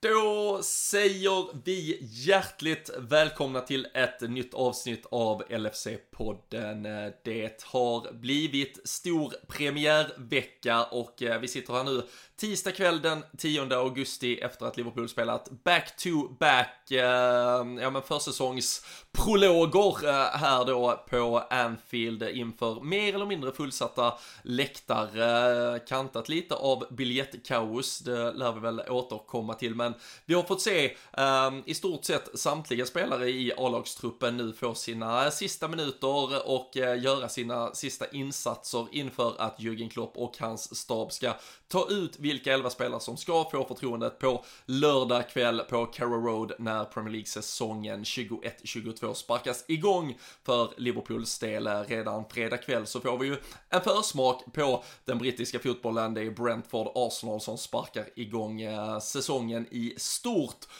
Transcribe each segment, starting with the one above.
Do Säger vi hjärtligt välkomna till ett nytt avsnitt av LFC-podden. Det har blivit stor premiärvecka och eh, vi sitter här nu tisdag kväll den 10 augusti efter att Liverpool spelat back-to-back, eh, ja men försäsongsprologer eh, här då på Anfield inför mer eller mindre fullsatta läktare, eh, kantat lite av biljettkaos, det lär vi väl återkomma till, men vi har fått se um, i stort sett samtliga spelare i A-lagstruppen nu få sina sista minuter och uh, göra sina sista insatser inför att Jürgen Klopp och hans stab ska ta ut vilka elva spelare som ska få förtroendet på lördag kväll på Carrow Road när Premier League-säsongen 21-22 sparkas igång för Liverpools del. Redan fredag kväll så får vi ju en försmak på den brittiska fotbollen. Det är Brentford Arsenal som sparkar igång uh, säsongen i stort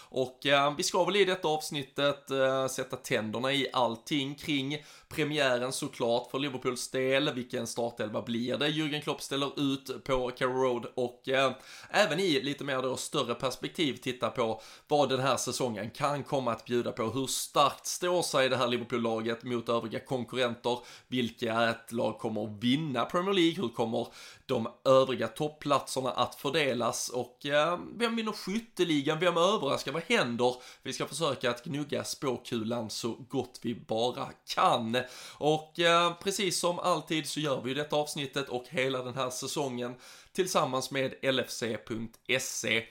och eh, vi ska väl i detta avsnittet eh, sätta tänderna i allting kring premiären såklart för Liverpools del. Vilken startelva blir det? Jürgen Klopp ställer ut på Carrow Road och eh, även i lite mer då större perspektiv titta på vad den här säsongen kan komma att bjuda på. Hur starkt står sig det här Liverpool-laget mot övriga konkurrenter? Vilka ett lag kommer att vinna Premier League? Hur kommer de övriga toppplatserna att fördelas och eh, vem vinner skytteligan? Vem överraskar? Vad händer? Vi ska försöka att gnugga spåkulan så gott vi bara kan. Och eh, precis som alltid så gör vi ju detta avsnittet och hela den här säsongen tillsammans med LFC.se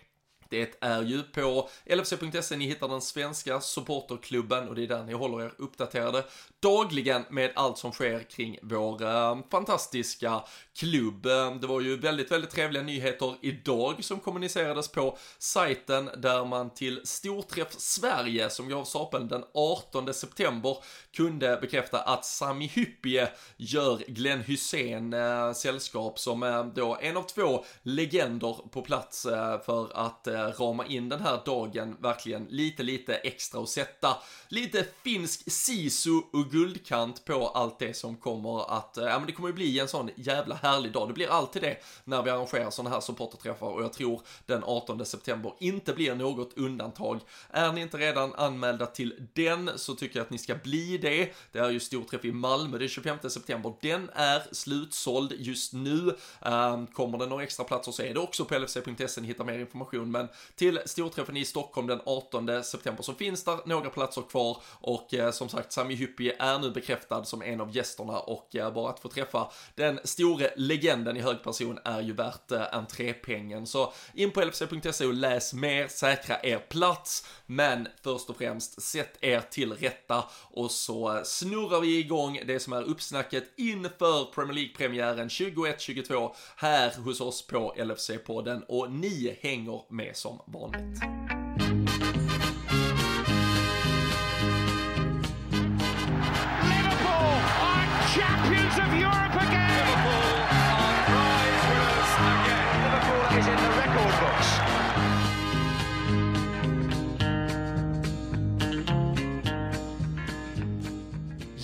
det är ju på LFC.se ni hittar den svenska supporterklubben och det är där ni håller er uppdaterade dagligen med allt som sker kring vår eh, fantastiska klubb. Eh, det var ju väldigt, väldigt trevliga nyheter idag som kommunicerades på sajten där man till Storträff Sverige som gav stapeln den 18 september kunde bekräfta att Sami Hyppie gör Glenn Hussein eh, sällskap som är då en av två legender på plats eh, för att eh, rama in den här dagen verkligen lite, lite extra och sätta lite finsk sisu och guldkant på allt det som kommer att, eh, ja men det kommer ju bli en sån jävla härlig dag. Det blir alltid det när vi arrangerar sådana här supporterträffar och jag tror den 18 september inte blir något undantag. Är ni inte redan anmälda till den så tycker jag att ni ska bli det. Det är ju storträff i Malmö den 25 september. Den är slutsåld just nu. Ehm, kommer det några extra platser så är det också på lfc.se ni hittar mer information. Men till storträffen i Stockholm den 18 september. Så finns där några platser kvar och eh, som sagt Sami Hyppie är nu bekräftad som en av gästerna och eh, bara att få träffa den store legenden i hög person är ju värt eh, entrépengen. Så in på lfc.se och läs mer, säkra er plats, men först och främst sätt er till rätta och så eh, snurrar vi igång det som är uppsnacket inför Premier League-premiären 21-22 här hos oss på LFC-podden och ni hänger med som vanligt.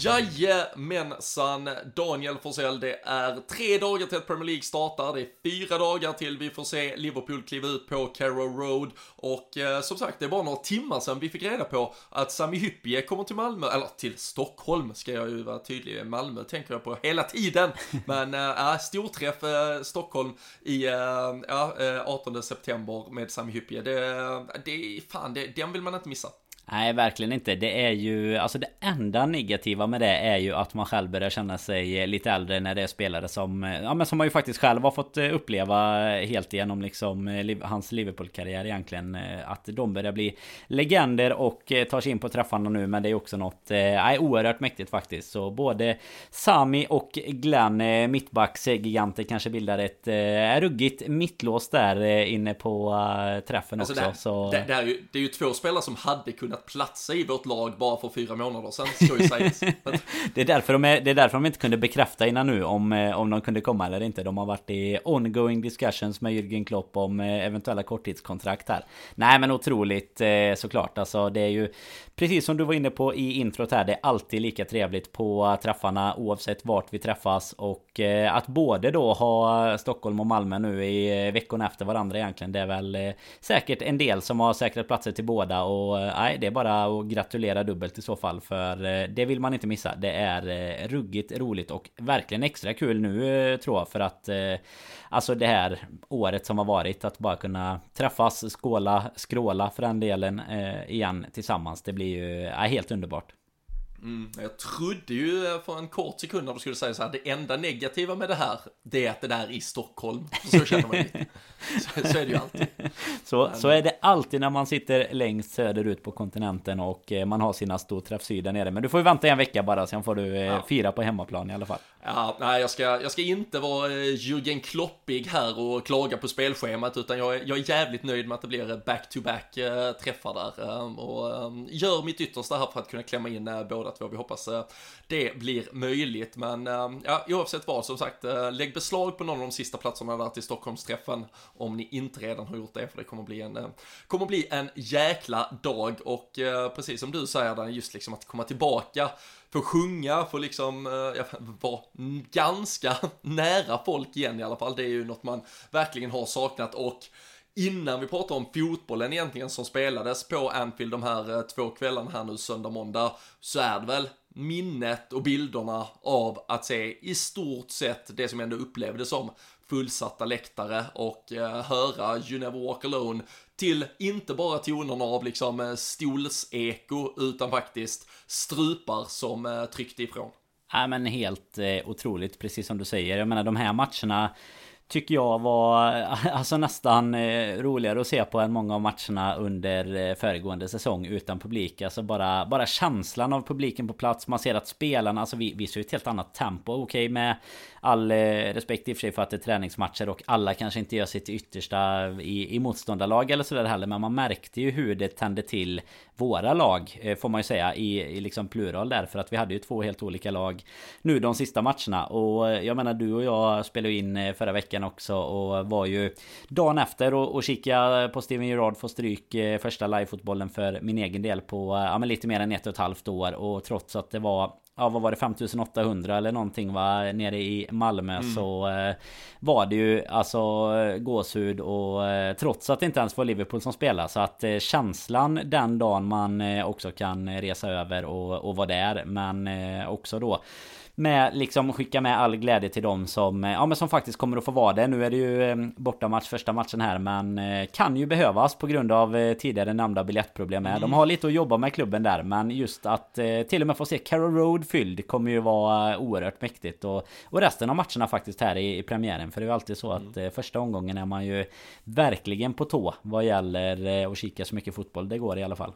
Jajamensan, Daniel Forsell, det är tre dagar till att Premier League startar, det är fyra dagar till vi får se Liverpool kliva ut på Carrow Road. Och eh, som sagt, det är bara några timmar sedan vi fick reda på att Sami Hyppie kommer till Malmö, eller till Stockholm ska jag ju vara tydlig, Malmö tänker jag på hela tiden, men äh, storträff äh, Stockholm i äh, ja, 18 september med Sami Hyppie, det, det, fan, det, den vill man inte missa. Nej, verkligen inte. Det är ju, alltså det enda negativa med det är ju att man själv börjar känna sig lite äldre när det är spelare som, ja men som man ju faktiskt själv har fått uppleva helt igenom liksom hans Liverpool-karriär egentligen. Att de börjar bli legender och tar sig in på träffarna nu, men det är också något, nej, oerhört mäktigt faktiskt. Så både Sami och Glenn, mittbacksgiganter, kanske bildar ett eh, ruggigt mittlås där inne på träffen alltså också. Det, så... det, det, är ju, det är ju två spelare som hade kunnat kunnat platsa i vårt lag bara för fyra månader sedan, ska ju sägas. det, är därför de är, det är därför de inte kunde bekräfta innan nu om, eh, om de kunde komma eller inte. De har varit i ongoing discussions med Jürgen Klopp om eh, eventuella korttidskontrakt här. Nej men otroligt eh, såklart. Alltså det är ju precis som du var inne på i introt här. Det är alltid lika trevligt på träffarna oavsett vart vi träffas. Och att både då ha Stockholm och Malmö nu i veckorna efter varandra egentligen. Det är väl säkert en del som har säkrat platser till båda och nej, det är bara att gratulera dubbelt i så fall för eh, det vill man inte missa. Det är eh, ruggigt roligt och verkligen extra kul nu eh, tror jag för att alltså det här året som har varit att bara kunna träffas, skåla, skråla för den delen igen tillsammans. Det blir ju helt underbart. Mm, jag trodde ju för en kort sekund när du skulle säga så här, det enda negativa med det här, det är att det där är i Stockholm. Så känner man lite. Så, så är det ju alltid. Så, Men, så är det alltid när man sitter längst söderut på kontinenten och eh, man har sina storträff syd där nere. Men du får ju vänta en vecka bara, sen får du eh, ja. fira på hemmaplan i alla fall. Ja, nej, jag ska, jag ska inte vara eh, Jürgen Kloppig här och klaga på spelschemat, utan jag, jag är jävligt nöjd med att det blir eh, back-to-back -back träffar där. Och gör mitt yttersta här för att kunna klämma in båda två. Vi hoppas det blir möjligt, men ja, oavsett vad, som sagt, lägg beslag på någon av de sista platserna där till Stockholmsträffen om ni inte redan har gjort det, för det kommer bli en, kommer bli en jäkla dag och precis som du säger, just liksom att komma tillbaka få sjunga, få liksom eh, ja, vara ganska nära folk igen i alla fall. Det är ju något man verkligen har saknat och innan vi pratar om fotbollen egentligen som spelades på Anfield de här eh, två kvällarna här nu söndag, måndag, så är det väl minnet och bilderna av att se i stort sett det som ändå upplevdes som fullsatta läktare och eh, höra You Never Walk Alone till inte bara tonerna av liksom eh, stolseko utan faktiskt strupar som eh, tryckte ifrån. Ja men helt eh, otroligt precis som du säger. Jag menar de här matcherna tycker jag var alltså nästan eh, roligare att se på än många av matcherna under eh, föregående säsong utan publik. Alltså bara, bara känslan av publiken på plats. Man ser att spelarna, alltså vi, vi ser ett helt annat tempo. Okej med all eh, respekt i och för sig för att det är träningsmatcher och alla kanske inte gör sitt yttersta i, i motståndarlag eller sådär heller. Men man märkte ju hur det tände till våra lag får man ju säga i, i liksom plural där. För att vi hade ju två helt olika lag nu de sista matcherna. Och jag menar du och jag spelade in förra veckan också och var ju dagen efter och, och kika på Steven Gerrard få stryk första livefotbollen för min egen del på ja, men lite mer än ett och ett halvt år. Och trots att det var ja vad var det 5800 eller någonting va nere i Malmö mm. så eh, var det ju alltså gåshud och eh, trots att det inte ens var Liverpool som spelade så att eh, känslan den dagen man eh, också kan resa över och, och vara där men eh, också då med liksom skicka med all glädje till dem som, eh, ja, men som faktiskt kommer att få vara det. Nu är det ju eh, bortamatch första matchen här men eh, kan ju behövas på grund av tidigare nämnda biljettproblem. Mm. De har lite att jobba med klubben där men just att till och med få se Carrow Road fylld kommer ju vara oerhört mäktigt. Och, och resten av matcherna faktiskt här i, i premiären. För det är ju alltid så att mm. första omgången är man ju verkligen på tå vad gäller att kika så mycket fotboll det går i alla fall.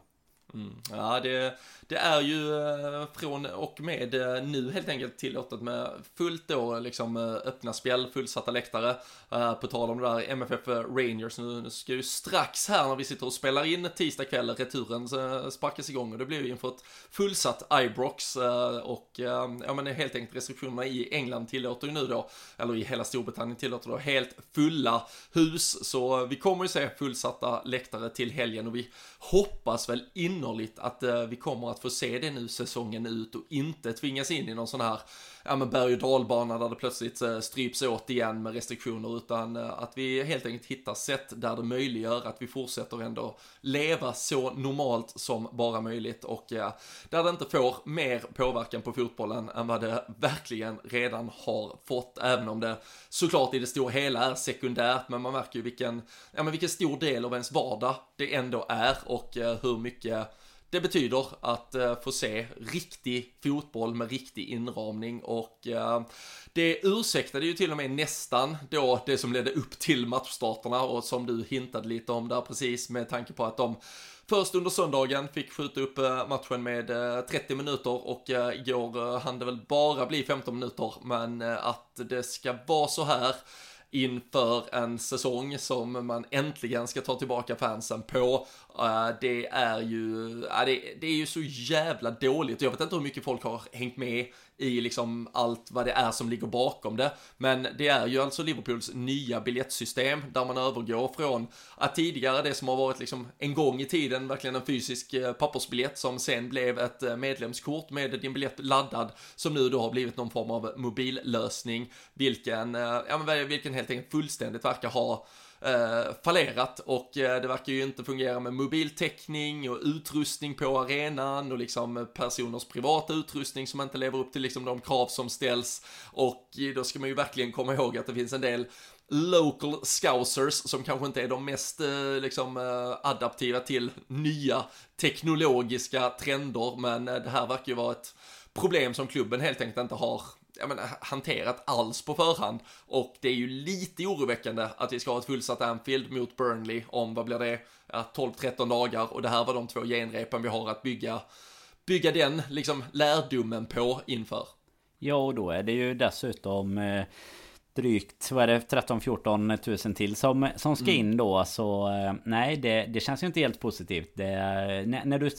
Mm. Ja, det, det är ju eh, från och med eh, nu helt enkelt tillåtet med fullt då liksom eh, öppna spjäll, fullsatta läktare. På tal om det där MFF Rangers nu, ska ju strax här när vi sitter och spelar in tisdag kväll returen sparkas igång och det blir ju inför ett fullsatt Ibrox och ja men helt enkelt restriktionerna i England tillåter ju nu då, eller i hela Storbritannien tillåter då helt fulla hus så vi kommer ju se fullsatta läktare till helgen och vi hoppas väl innerligt att vi kommer att att få se det nu säsongen ut och inte tvingas in i någon sån här ja, men berg och dalbana där det plötsligt eh, stryps åt igen med restriktioner utan eh, att vi helt enkelt hittar sätt där det möjliggör att vi fortsätter ändå leva så normalt som bara möjligt och där det inte får mer påverkan på fotbollen än vad det verkligen redan har fått även om det såklart i det stora hela är sekundärt men man märker ju vilken, ja men vilken stor del av ens vardag det ändå är och eh, hur mycket det betyder att eh, få se riktig fotboll med riktig inramning och eh, det ursäktade ju till och med nästan då det som ledde upp till matchstarterna och som du hintade lite om där precis med tanke på att de Först under söndagen fick skjuta upp eh, matchen med 30 minuter och igår hann det väl bara bli 15 minuter. Men att det ska vara så här inför en säsong som man äntligen ska ta tillbaka fansen på. Eh, det är ju, det, är ju så jävla dåligt. Jag vet inte hur mycket folk har hängt med i liksom allt vad det är som ligger bakom det. Men det är ju alltså Liverpools nya biljettsystem där man övergår från att tidigare det som har varit liksom en gång i tiden verkligen en fysisk eh, pappersbiljett som sen blev ett eh, medlemskort med din biljett laddad som nu då har blivit någon form av mobillösning vilken, eh, ja men vilken helt enkelt fullständigt verkar ha eh, fallerat och eh, det verkar ju inte fungera med mobiltäckning och utrustning på arenan och liksom personers privata utrustning som inte lever upp till liksom de krav som ställs. Och eh, då ska man ju verkligen komma ihåg att det finns en del local scousers som kanske inte är de mest eh, liksom eh, adaptiva till nya teknologiska trender. Men eh, det här verkar ju vara ett problem som klubben helt enkelt inte har jag menar, hanterat alls på förhand. Och det är ju lite oroväckande att vi ska ha ett fullsatt Anfield mot Burnley om, vad blir det, ja, 12-13 dagar. Och det här var de två genrepen vi har att bygga, bygga den liksom lärdomen på inför. Ja, och då är det ju dessutom eh drygt, vad är det, 13-14 tusen till som, som ska mm. in då. Så eh, nej, det, det känns ju inte helt positivt. Det, när, när, du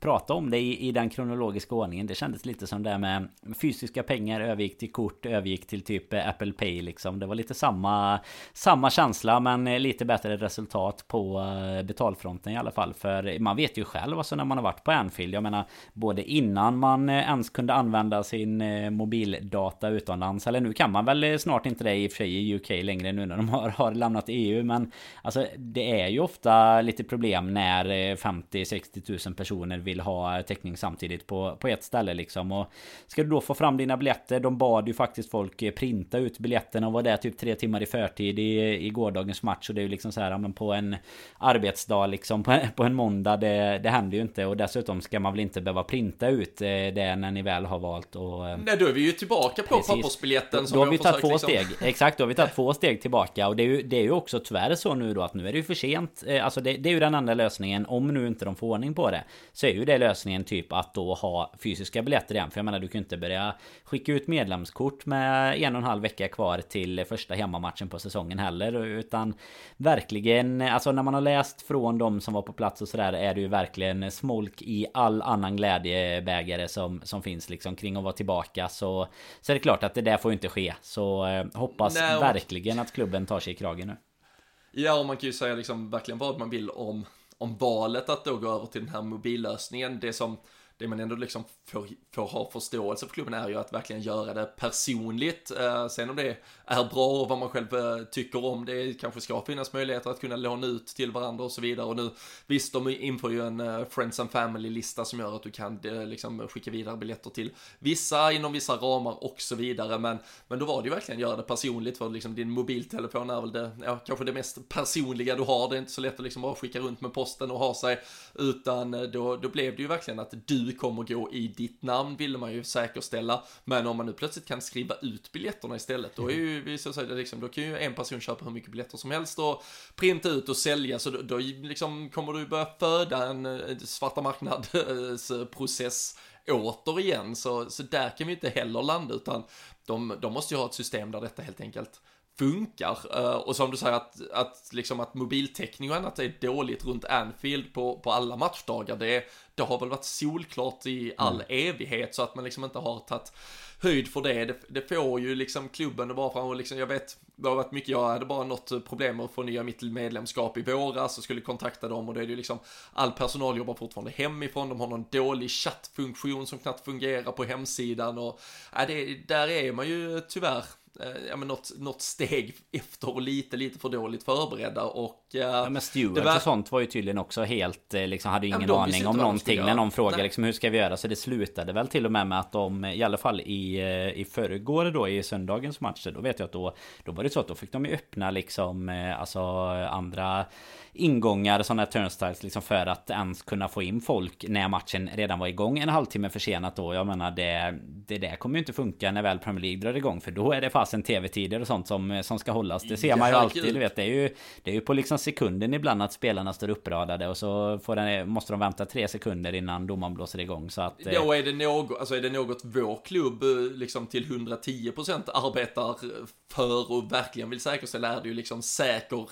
pratade om det i, i den kronologiska ordningen, det kändes lite som det med fysiska pengar övergick till kort, övergick till typ eh, Apple Pay liksom. Det var lite samma, samma känsla, men eh, lite bättre resultat på betalfronten i alla fall. För man vet ju själv alltså när man har varit på Anfield, jag menar både innan man ens kunde använda sin mobildata utomlands, eller nu kan man väl snart inte inte det i och för sig i UK längre nu när de har, har lämnat EU Men alltså det är ju ofta lite problem när 50-60 000 personer vill ha täckning samtidigt på, på ett ställe liksom. Och Ska du då få fram dina biljetter De bad ju faktiskt folk printa ut biljetterna och var där typ tre timmar i förtid i, i gårdagens match. Och det är ju liksom så här men på en arbetsdag liksom på, på en måndag det, det händer ju inte. Och dessutom ska man väl inte behöva printa ut eh, det när ni väl har valt och eh, Nej då är vi ju tillbaka på pappersbiljetten som Då har vi tagit två liksom. steg Exakt, då har vi tagit två steg tillbaka. Och det är, ju, det är ju också tyvärr så nu då att nu är det ju för sent. Eh, alltså det, det, är ju den andra lösningen. Om nu inte de får ordning på det Så är ju det lösningen typ att då ha fysiska biljetter igen. För jag menar du kan ju inte börja skicka ut medlemskort med en och en halv vecka kvar till första hemmamatchen på säsongen heller. Utan verkligen Alltså när man har läst från de som var på plats och sådär Är det ju verkligen smolk i all annan glädjebägare som, som finns liksom kring att vara tillbaka. Så, så är det klart att det där får ju inte ske. Så eh, hoppas Nej, verkligen att klubben tar sig i kragen nu. Ja, och man kan ju säga liksom verkligen vad man vill om, om valet att då gå över till den här mobillösningen. Det som det man ändå liksom får, får ha förståelse för klubben är ju att verkligen göra det personligt. Eh, sen om det är bra och vad man själv eh, tycker om det kanske ska finnas möjligheter att kunna låna ut till varandra och så vidare. Och nu visst, de inför ju en eh, Friends and Family-lista som gör att du kan eh, liksom skicka vidare biljetter till vissa inom vissa ramar och så vidare. Men, men då var det ju verkligen göra det personligt för liksom din mobiltelefon är väl det, ja, kanske det mest personliga du har. Det är inte så lätt att liksom bara skicka runt med posten och ha sig, utan eh, då, då blev det ju verkligen att du kommer gå i ditt namn ville man ju säkerställa. Men om man nu plötsligt kan skriva ut biljetterna istället, då är ju, så att säga, liksom, då kan ju en person köpa hur mycket biljetter som helst och printa ut och sälja. Så då, då liksom kommer du börja föda en, en svarta marknadsprocess eh, återigen. Så, så där kan vi inte heller landa, utan de, de måste ju ha ett system där detta helt enkelt funkar. Uh, och som du säger att, att, liksom att mobiltäckning och annat är dåligt runt Anfield på, på alla matchdagar. Det, det har väl varit solklart i all mm. evighet så att man liksom inte har tagit höjd för det. det. det. får ju liksom klubben att bara fram och liksom, jag vet, det har varit mycket, jag hade bara något problem med att få nya mitt medlemskap i våras och skulle kontakta dem och då är det ju liksom, all personal jobbar fortfarande hemifrån, de har någon dålig chattfunktion som knappt fungerar på hemsidan och, äh, det, där är man ju tyvärr Eh, ja, men något, något steg efter och lite, lite för dåligt förberedda och... Uh, ja, men Stewart var... och sånt var ju tydligen också helt, eh, liksom hade ingen ja, aning om någonting när någon frågade liksom hur ska vi göra? Så det slutade väl till och med med att de, i alla fall i, i förrgår då i söndagens matcher, då vet jag att då, då var det så att då fick de ju öppna liksom, alltså andra ingångar, sådana här turnstiles liksom för att ens kunna få in folk när matchen redan var igång en halvtimme försenat då. Jag menar det, det där kommer ju inte funka när väl Premier League drar igång för då är det fan fasen tv-tider och sånt som, som ska hållas. Det ser man ju alltid. Du vet, det, är ju, det är ju på liksom sekunden ibland att spelarna står uppradade och så får den, måste de vänta tre sekunder innan domaren blåser igång. Så att, Då är det något, alltså är det något vår klubb eh, liksom till 110% arbetar för och verkligen vill säkerställa är det ju liksom säker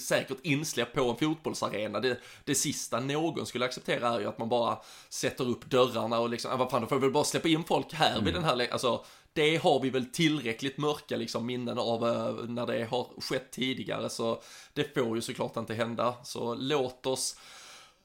säkert insläpp på en fotbollsarena. Det, det sista någon skulle acceptera är ju att man bara sätter upp dörrarna och liksom, vad fan, då får vi väl bara släppa in folk här mm. vid den här, alltså det har vi väl tillräckligt mörka liksom minnen av uh, när det har skett tidigare så det får ju såklart inte hända. Så låt oss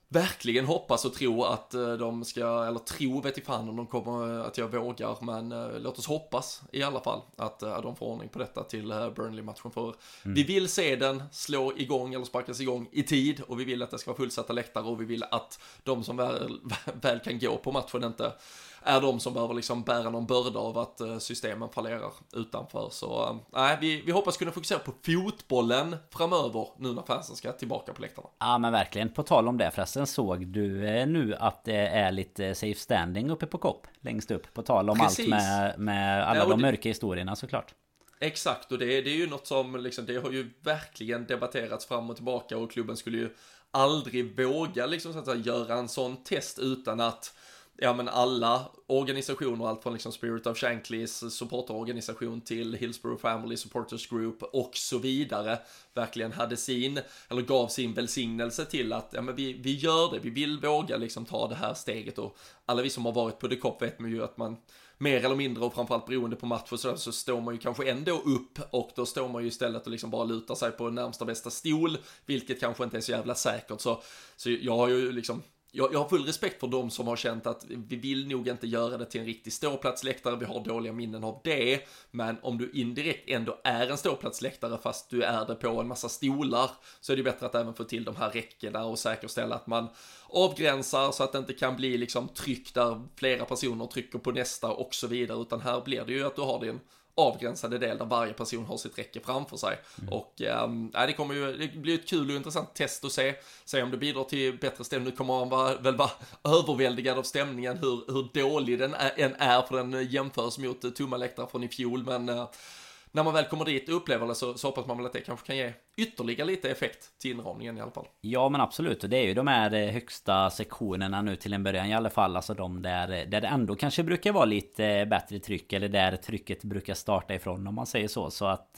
verkligen hoppas och tro att eh, de ska, eller tro vet i fan om de kommer, att jag vågar, men låt oss hoppas i alla fall att de får ordning på detta till Burnley-matchen. För mm. vi vill se den slå igång eller sparkas igång i tid och vi vill att det ska vara fullsatta läktare och vi vill att de som väl, väl kan gå på matchen inte är de som behöver liksom bära någon börda av att eh, systemen fallerar utanför. Så eh, nej, vi, vi hoppas kunna fokusera på fotbollen framöver nu när fansen ska tillbaka på läktarna. Ja men verkligen. På tal om det förresten, såg du eh, nu att det är lite safe standing uppe på kopp? Längst upp. På tal om Precis. allt med, med alla ja, de mörka historierna såklart. Exakt, och det, det är ju något som liksom, det har ju verkligen debatterats fram och tillbaka och klubben skulle ju aldrig våga liksom så att säga, göra en sån test utan att ja men alla organisationer, allt från liksom Spirit of Shankleys supporterorganisation till Hillsborough Family Supporters Group och så vidare, verkligen hade sin, eller gav sin välsignelse till att, ja men vi, vi gör det, vi vill våga liksom ta det här steget och alla vi som har varit på The Cop vet man ju att man mer eller mindre och framförallt beroende på match och sådär så står man ju kanske ändå upp och då står man ju istället och liksom bara lutar sig på närmsta bästa stol, vilket kanske inte är så jävla säkert. Så, så jag har ju liksom jag, jag har full respekt för de som har känt att vi vill nog inte göra det till en riktig ståplatsläktare, vi har dåliga minnen av det, men om du indirekt ändå är en ståplatsläktare fast du är det på en massa stolar så är det bättre att även få till de här räckena och säkerställa att man avgränsar så att det inte kan bli liksom tryck där flera personer trycker på nästa och så vidare, utan här blir det ju att du har din avgränsade del där varje person har sitt räcke framför sig. Mm. Och ähm, det kommer ju, det blir ett kul och intressant test att se, se om det bidrar till bättre stämning. Nu kommer man vara, väl vara överväldigad av stämningen hur, hur dålig den är, än är, för den jämförs mot tomma läktare från i fjol, men äh, när man väl kommer dit och upplever det så, så hoppas man väl att det kanske kan ge ytterligare lite effekt till inramningen i alla fall. Ja men absolut, det är ju de här eh, högsta sektionerna nu till en början i alla fall. Alltså de där, eh, där det ändå kanske brukar vara lite eh, bättre tryck eller där trycket brukar starta ifrån om man säger så. Så att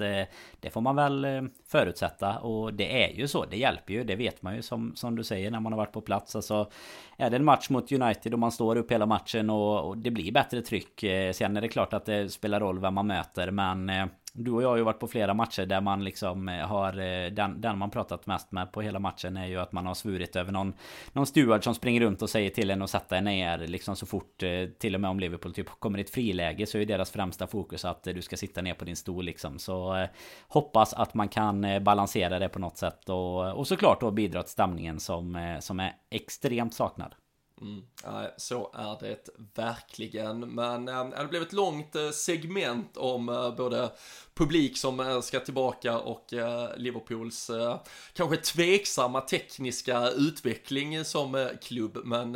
det får man väl förutsätta och det är ju så, det hjälper ju, det vet man ju som, som du säger när man har varit på plats. Alltså är det en match mot United och man står upp hela matchen och, och det blir bättre tryck. Sen är det klart att det spelar roll vem man möter men du och jag har ju varit på flera matcher där man liksom eh, har eh, den, den man pratat mest med på hela matchen är ju att man har svurit över någon Någon steward som springer runt och säger till en att sätta en ner liksom så fort eh, Till och med om Liverpool typ kommer i ett friläge så är deras främsta fokus att du ska sitta ner på din stol liksom. Så Hoppas att man kan balansera det på något sätt och, och såklart då bidra till stämningen som, som är extremt saknad. Mm. Så är det verkligen, men äh, det blev ett långt eh, segment om äh, både publik som ska tillbaka och Liverpools kanske tveksamma tekniska utveckling som klubb. Men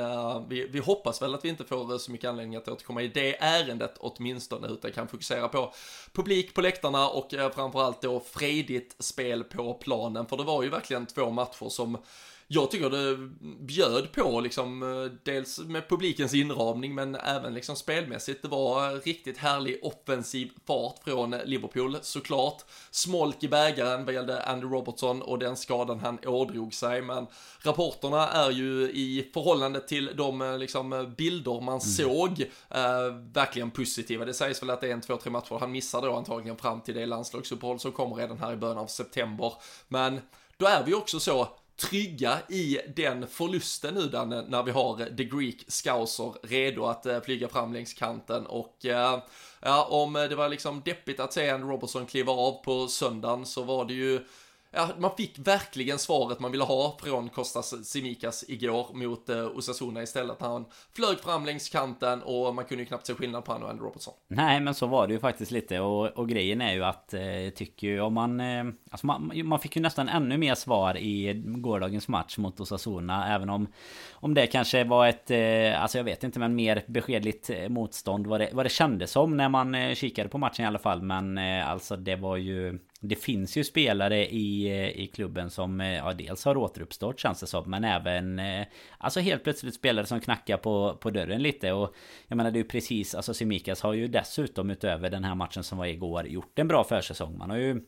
vi, vi, hoppas väl att vi inte får så mycket anledning att återkomma i det ärendet åtminstone, utan kan fokusera på publik på läktarna och framförallt då fredigt spel på planen. För det var ju verkligen två matcher som jag tycker det bjöd på liksom, eh, dels med publikens inramning men även liksom spelmässigt. Det var riktigt härlig offensiv fart från Liverpool såklart. Smolk i bägaren vad gällde Andy Robertson och den skadan han ådrog sig. Men rapporterna är ju i förhållande till de eh, liksom, bilder man mm. såg eh, verkligen positiva. Det sägs väl att det är en, två, tre matcher. Han missar då antagligen fram till det landslagsuppehåll som kommer redan här i början av september. Men då är vi också så trygga i den förlusten nu Danne, när vi har The Greek Scouser redo att eh, flyga fram längs kanten. Och eh, ja, om det var liksom deppigt att se en Robertson kliva av på söndagen så var det ju ja, man fick verkligen svaret man ville ha från Kostas Simikas igår mot eh, Osasuna istället. Han flög fram längs kanten och man kunde ju knappt se skillnad på honom och Andy Robertson. Nej, men så var det ju faktiskt lite och, och grejen är ju att eh, jag tycker ju om man, eh, alltså man... Man fick ju nästan ännu mer svar i gårdagens match mot Osasuna, även om om det kanske var ett, eh, alltså jag vet inte men mer beskedligt eh, motstånd vad det, vad det kändes som när man eh, kikade på matchen i alla fall. Men eh, alltså det var ju det finns ju spelare i, eh, i klubben som eh, ja, dels har återuppstått känns det som Men även eh, Alltså helt plötsligt spelare som knackar på, på dörren lite. Och Jag menar det är ju precis Alltså Simikas har ju dessutom utöver den här matchen som var igår Gjort en bra försäsong. Man har ju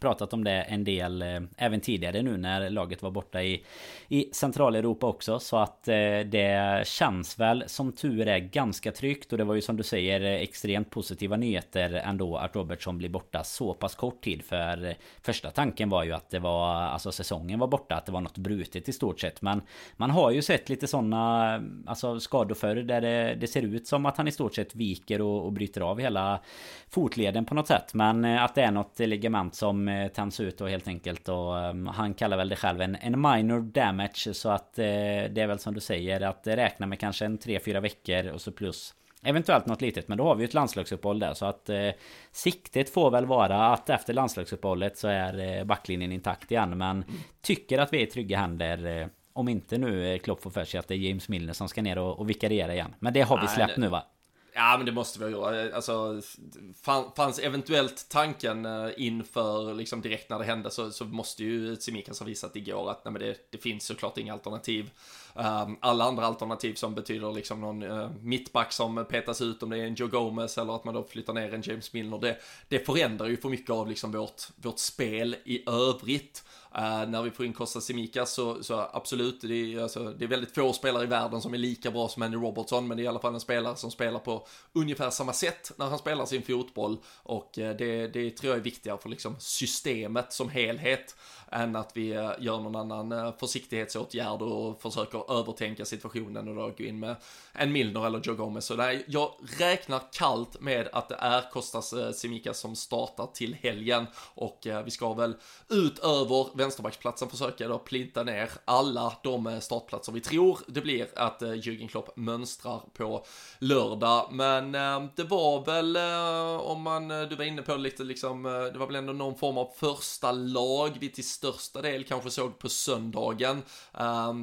pratat om det en del eh, även tidigare nu när laget var borta i, i Centraleuropa också. Så att eh, det känns väl som tur är ganska tryggt. Och det var ju som du säger eh, extremt positiva nyheter ändå att Robertson blir borta så pass kort tid. För eh, första tanken var ju att det var, alltså säsongen var borta, att det var något brutet i stort sett. Men man har ju sett lite sådana eh, alltså skador förr där det, det ser ut som att han i stort sett viker och, och bryter av hela fotleden på något sätt. Men eh, att det är något ligament som eh, tänds ut då helt enkelt. Och um, han kallar väl det själv en, en minor damage. Så att uh, det är väl som du säger att räkna med kanske en 3-4 veckor och så plus Eventuellt något litet men då har vi ett landslagsuppehåll där så att eh, Siktet får väl vara att efter landslagsuppehållet så är eh, backlinjen intakt igen men Tycker att vi är i trygga händer eh, Om inte nu Klopp får för sig att det är James Milner som ska ner och, och vikariera igen Men det har vi släppt nu va? Ja, men det måste vi göra. Alltså, fanns eventuellt tanken eh, inför, liksom direkt när det hände, så, så måste ju Tsimikas ha visat igår att nej, men det, det finns såklart inga alternativ. Um, alla andra alternativ som betyder liksom någon uh, mittback som petas ut, om det är en Joe Gomez eller att man då flyttar ner en James Milner, det, det förändrar ju för mycket av liksom vårt, vårt spel i övrigt. Uh, när vi får in Costa Simikas så, så absolut, det är, alltså, det är väldigt få spelare i världen som är lika bra som Andy Robertson, men det är i alla fall en spelare som spelar på ungefär samma sätt när han spelar sin fotboll och uh, det, det tror jag är viktigare för liksom systemet som helhet än att vi eh, gör någon annan försiktighetsåtgärd och försöker övertänka situationen och då gå in med en Milner eller Joe Gomez. Så där, jag räknar kallt med att det är Kostas Simikas som startar till helgen och vi ska väl utöver vänsterbacksplatsen försöka då plinta ner alla de eh, startplatser vi tror det blir att eh, Jürgen Klopp mönstrar på lördag. Men eh, det var väl, om man, du var inne på lite liksom, det var väl ändå någon form av första lag vi till största del kanske såg på söndagen.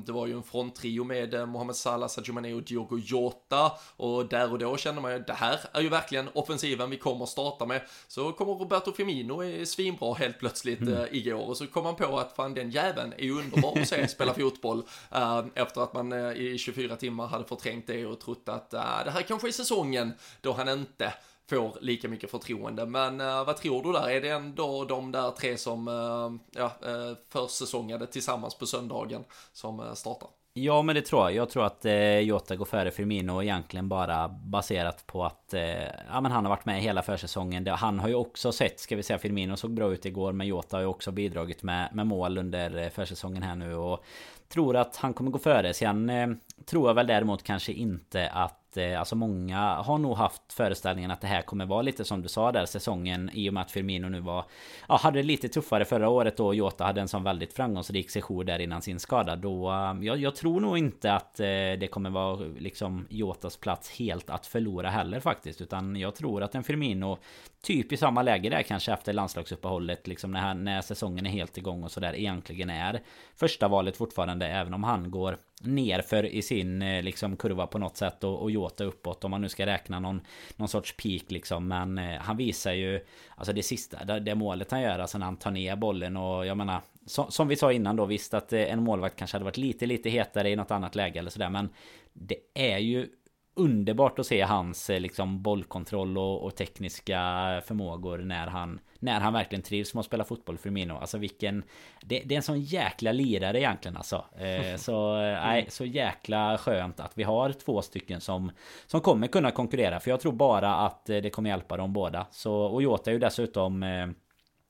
Det var ju en fronttrio med Mohamed Salah, Sadio Mané och Diogo Jota och där och då kände man ju det här är ju verkligen offensiven vi kommer starta med. Så kommer Roberto Firmino är svinbra helt plötsligt mm. igår och så kom man på att fan den jäveln är underbar att se spela fotboll uh, efter att man uh, i 24 timmar hade förträngt det och trott att uh, det här kanske är säsongen då han inte får lika mycket förtroende. Men uh, vad tror du där? Är det ändå de där tre som uh, ja, uh, försäsongade tillsammans på söndagen som uh, startar? Ja men det tror jag. Jag tror att eh, Jota går före Firmino egentligen bara baserat på att eh, ja, men han har varit med hela försäsongen. Han har ju också sett, ska vi säga, Firmino såg bra ut igår men Jota har ju också bidragit med, med mål under eh, försäsongen här nu och tror att han kommer gå före. Sen eh, tror jag väl däremot kanske inte att Eh, alltså många har nog haft föreställningen att det här kommer vara lite som du sa där säsongen i och med att Firmino nu var Ja hade det lite tuffare förra året då Jota hade en sån väldigt framgångsrik session där innan sin skada då um, jag, jag tror nog inte att eh, det kommer vara liksom Jotas plats helt att förlora heller faktiskt utan jag tror att en Firmino Typ i samma läge där kanske efter landslagsuppehållet liksom när, när säsongen är helt igång och sådär egentligen är Första valet fortfarande även om han går nerför i sin eh, liksom kurva på något sätt och, och Jota uppåt om man nu ska räkna någon, någon sorts peak liksom. Men eh, han visar ju Alltså det sista, det, det målet han gör alltså när han tar ner bollen och jag menar som, som vi sa innan då visst att eh, en målvakt kanske hade varit lite lite hetare i något annat läge eller sådär men Det är ju underbart att se hans eh, liksom bollkontroll och, och, tekniska förmågor när han när han verkligen trivs med att spela fotboll för Firmino. Alltså vilken det, det, är en sån jäkla lirare egentligen alltså. Eh, så nej, så jäkla skönt att vi har två stycken som som kommer kunna konkurrera. För jag tror bara att eh, det kommer hjälpa dem båda. Så och Jota är ju dessutom eh,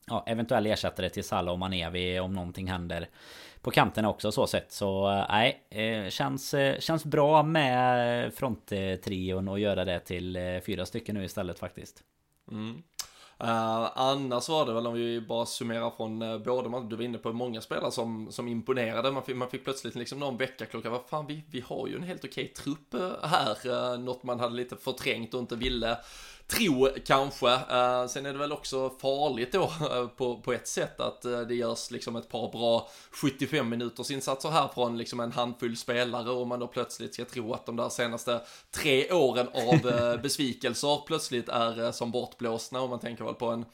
ja, eventuell ersättare till Salah och Manevi om någonting händer på kanterna också så sett. Så eh, nej, eh, känns, eh, känns bra med fronttrion och göra det till fyra stycken nu istället faktiskt. Mm. Uh, annars var det väl om vi bara summerar från eh, uh, båda, du var inne på många spelare som, som imponerade. Man fick, man fick plötsligt liksom någon veckaklocka, vad fan vi, vi har ju en helt okej trupp eh, här. Uh, något man hade lite förträngt och inte ville tro kanske. Uh, sen är det väl också farligt då uh, på, på ett sätt att uh, det görs liksom ett par bra 75 minuters insatser här från liksom en handfull spelare och man då plötsligt ska tro att de där senaste tre åren av besvikelser plötsligt är som bortblåsna och man tänker väl på en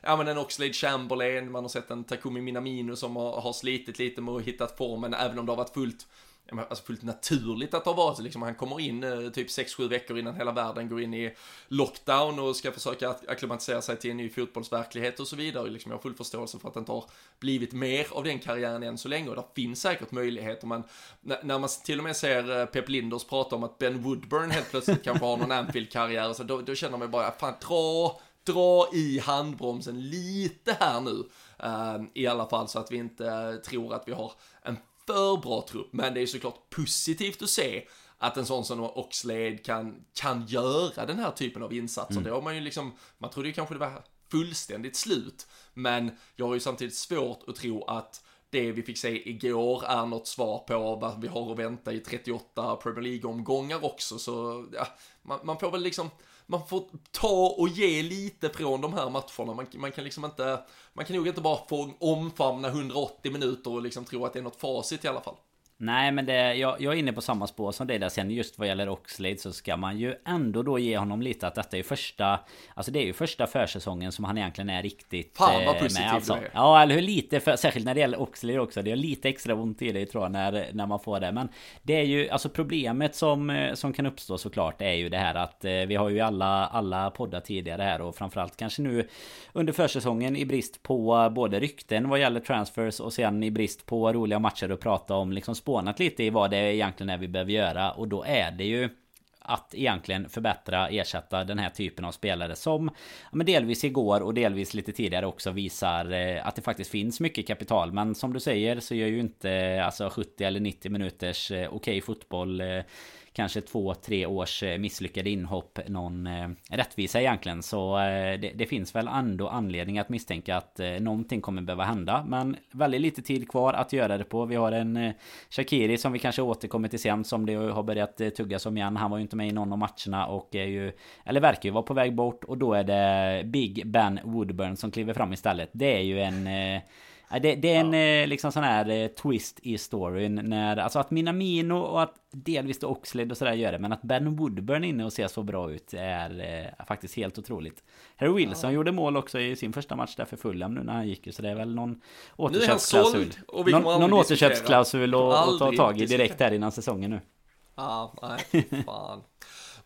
ja men en Oxlade Chamberlain, man har sett en Takumi Minamino som har, har slitit lite med att hitta formen, även om det har varit fullt alltså fullt naturligt att det har varit liksom, han kommer in eh, typ 6-7 veckor innan hela världen går in i lockdown och ska försöka acklimatisera sig till en ny fotbollsverklighet och så vidare. Liksom, jag har full förståelse för att det inte har blivit mer av den karriären än så länge och det finns säkert möjligheter men när man till och med ser eh, Pep Linders prata om att Ben Woodburn helt plötsligt kanske har någon Anfield-karriär, så då, då känner man bara, fan dra dra i handbromsen lite här nu. Uh, I alla fall så att vi inte uh, tror att vi har en för bra trupp, men det är såklart positivt att se att en sån som Oxlade kan, kan göra den här typen av insatser. Mm. Det har man ju liksom, man trodde ju kanske det var fullständigt slut, men jag har ju samtidigt svårt att tro att det vi fick se igår är något svar på vad vi har att vänta i 38 Premier League-omgångar också, så ja, man, man får väl liksom man får ta och ge lite från de här matcherna. Man, man, kan liksom inte, man kan nog inte bara få omfamna 180 minuter och liksom tro att det är något facit i alla fall. Nej men det, jag, jag är inne på samma spår som det där sen just vad gäller Oxlade så ska man ju ändå då ge honom lite att detta är första Alltså det är ju första försäsongen som han egentligen är riktigt Fan vad eh, positivt med, alltså. är. Ja eller hur lite för, särskilt när det gäller Oxlade också Det är lite extra ont i det tror jag när, när man får det Men det är ju alltså problemet som, eh, som kan uppstå såklart är ju det här att eh, vi har ju alla, alla poddar tidigare här och framförallt kanske nu under försäsongen i brist på både rykten vad gäller transfers och sen i brist på roliga matcher att prata om liksom spånat lite i vad det egentligen är vi behöver göra och då är det ju att egentligen förbättra, ersätta den här typen av spelare som men delvis igår och delvis lite tidigare också visar eh, att det faktiskt finns mycket kapital. Men som du säger så gör ju inte alltså 70 eller 90 minuters eh, okej okay fotboll eh, kanske två, tre års eh, misslyckade inhopp någon eh, rättvisa egentligen. Så eh, det, det, finns väl ändå anledning att misstänka att någonting kommer behöva hända. Men väldigt lite tid kvar att göra det på. Vi har en Shakiri som vi kanske återkommer till sen som det har börjat tuggas om igen. Han var ju inte med i någon av matcherna och är ju, eller verkar ju vara på väg bort. Och då är det Big Ben Woodburn som kliver fram istället. Det är ju en eh, det, det är en ja. Eh, liksom sån här eh, twist i storyn när, alltså att Minamino och att delvis då Oxlade och sådär gör det, men att Ben Woodburn inne och ser så bra ut är eh, faktiskt helt otroligt. Harry Wilson ja. gjorde mål också i sin första match där för Fulham nu när han gick så det är väl någon återköpsklausul. Någon, någon återköpsklausul att ta tag i direkt här innan säsongen nu. Ja, nej, fan.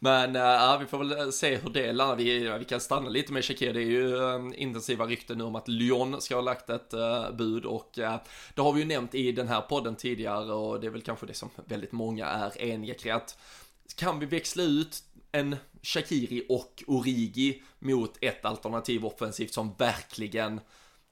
Men äh, vi får väl eh, se hur det landar. Vi, vi kan stanna lite med Shakir. Det är ju äh, intensiva rykten nu om att Lyon ska ha lagt ett äh, bud och äh, det har vi ju nämnt i den här podden tidigare och det är väl kanske det som väldigt många är eniga kring att kan vi växla ut en Shakiri och Origi mot ett alternativ offensivt som verkligen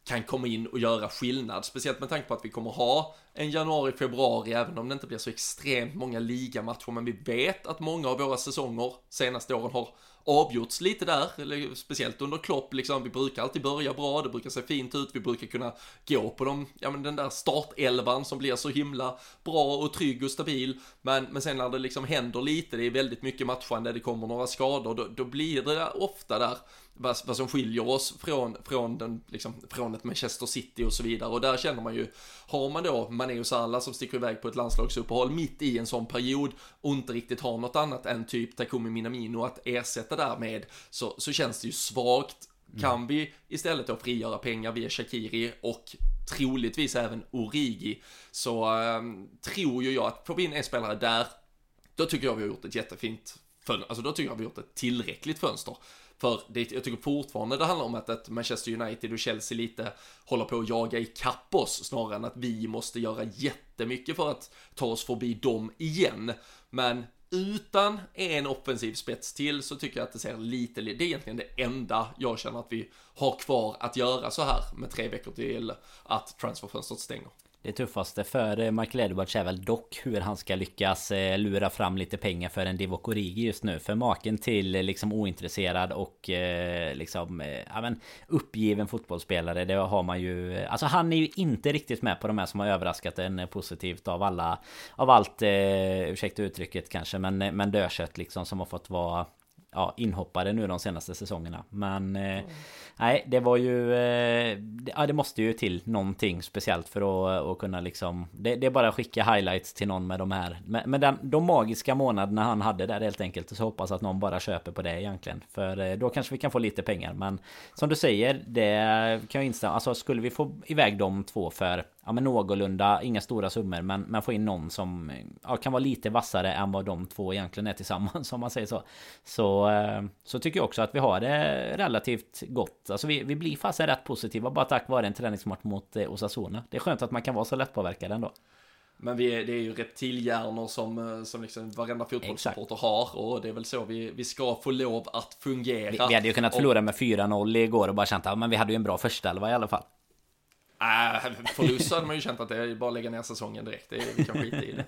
kan komma in och göra skillnad. Speciellt med tanke på att vi kommer ha en januari, februari, även om det inte blir så extremt många ligamatcher. Men vi vet att många av våra säsonger senaste åren har avgjorts lite där, eller speciellt under Klopp liksom. Vi brukar alltid börja bra, det brukar se fint ut, vi brukar kunna gå på dem, ja men den där startelvan som blir så himla bra och trygg och stabil. Men, men sen när det liksom händer lite, det är väldigt mycket matchande, det kommer några skador, då, då blir det ofta där vad, vad som skiljer oss från, från, den, liksom, från ett Manchester City och så vidare. Och där känner man ju, har man då Mané och Salah som sticker iväg på ett landslagsuppehåll mitt i en sån period och inte riktigt har något annat än typ Takumi Minamino att ersätta därmed så, så känns det ju svagt. Mm. Kan vi istället då frigöra pengar via Shakiri och troligtvis även Origi så ähm, tror ju jag att får vi in en spelare där då tycker jag vi har gjort ett jättefint fönster, alltså då tycker jag vi har gjort ett tillräckligt fönster. För det, jag tycker fortfarande det handlar om att, att Manchester United och Chelsea lite håller på att jaga ikapp oss snarare än att vi måste göra jättemycket för att ta oss förbi dem igen. Men utan en offensiv spets till så tycker jag att det ser lite, det är egentligen det enda jag känner att vi har kvar att göra så här med tre veckor till att transferfönstret stänger. Det tuffaste för eh, Michael Edwards är väl dock hur han ska lyckas eh, lura fram lite pengar för en Divock Origi just nu. För maken till eh, liksom ointresserad och liksom ja, men uppgiven fotbollsspelare. Det har man ju. Alltså han är ju inte riktigt med på de här som har överraskat en positivt av alla. Av allt, ursäkta uttrycket kanske, men, men dödkött liksom som har fått vara ja, inhoppare nu de senaste säsongerna. Men mm. nej, det var ju... Eh, ja, det måste ju till någonting speciellt för att, att kunna liksom... Det, det, är bara att skicka highlights till någon med de här... Med, med den, de magiska månaderna han hade där helt enkelt. Så hoppas att någon bara köper på det egentligen. För eh, då kanske vi kan få lite pengar. Men som du säger, det kan jag instämma. Alltså skulle vi få iväg de två för ja, men någorlunda, inga stora summor men, men få in någon som ja, kan vara lite vassare än vad de två egentligen är tillsammans om man säger så. Så, eh, så tycker jag också att vi har det relativt gott. Alltså vi, vi blir fasen rätt positiva bara tack vare en träningsmatch mot eh, Osasuna. Det är skönt att man kan vara så lättpåverkad ändå. Men vi är, det är ju reptilhjärnor som, eh, som liksom varenda fotbollssupporter har och det är väl så vi, vi ska få lov att fungera. Vi, vi hade ju kunnat förlora med 4-0 igår och bara känt att men vi hade ju en bra första elva i alla fall. Äh, förlust hade man ju känt att det är bara att lägga ner säsongen direkt. Det, vi kan skita i det.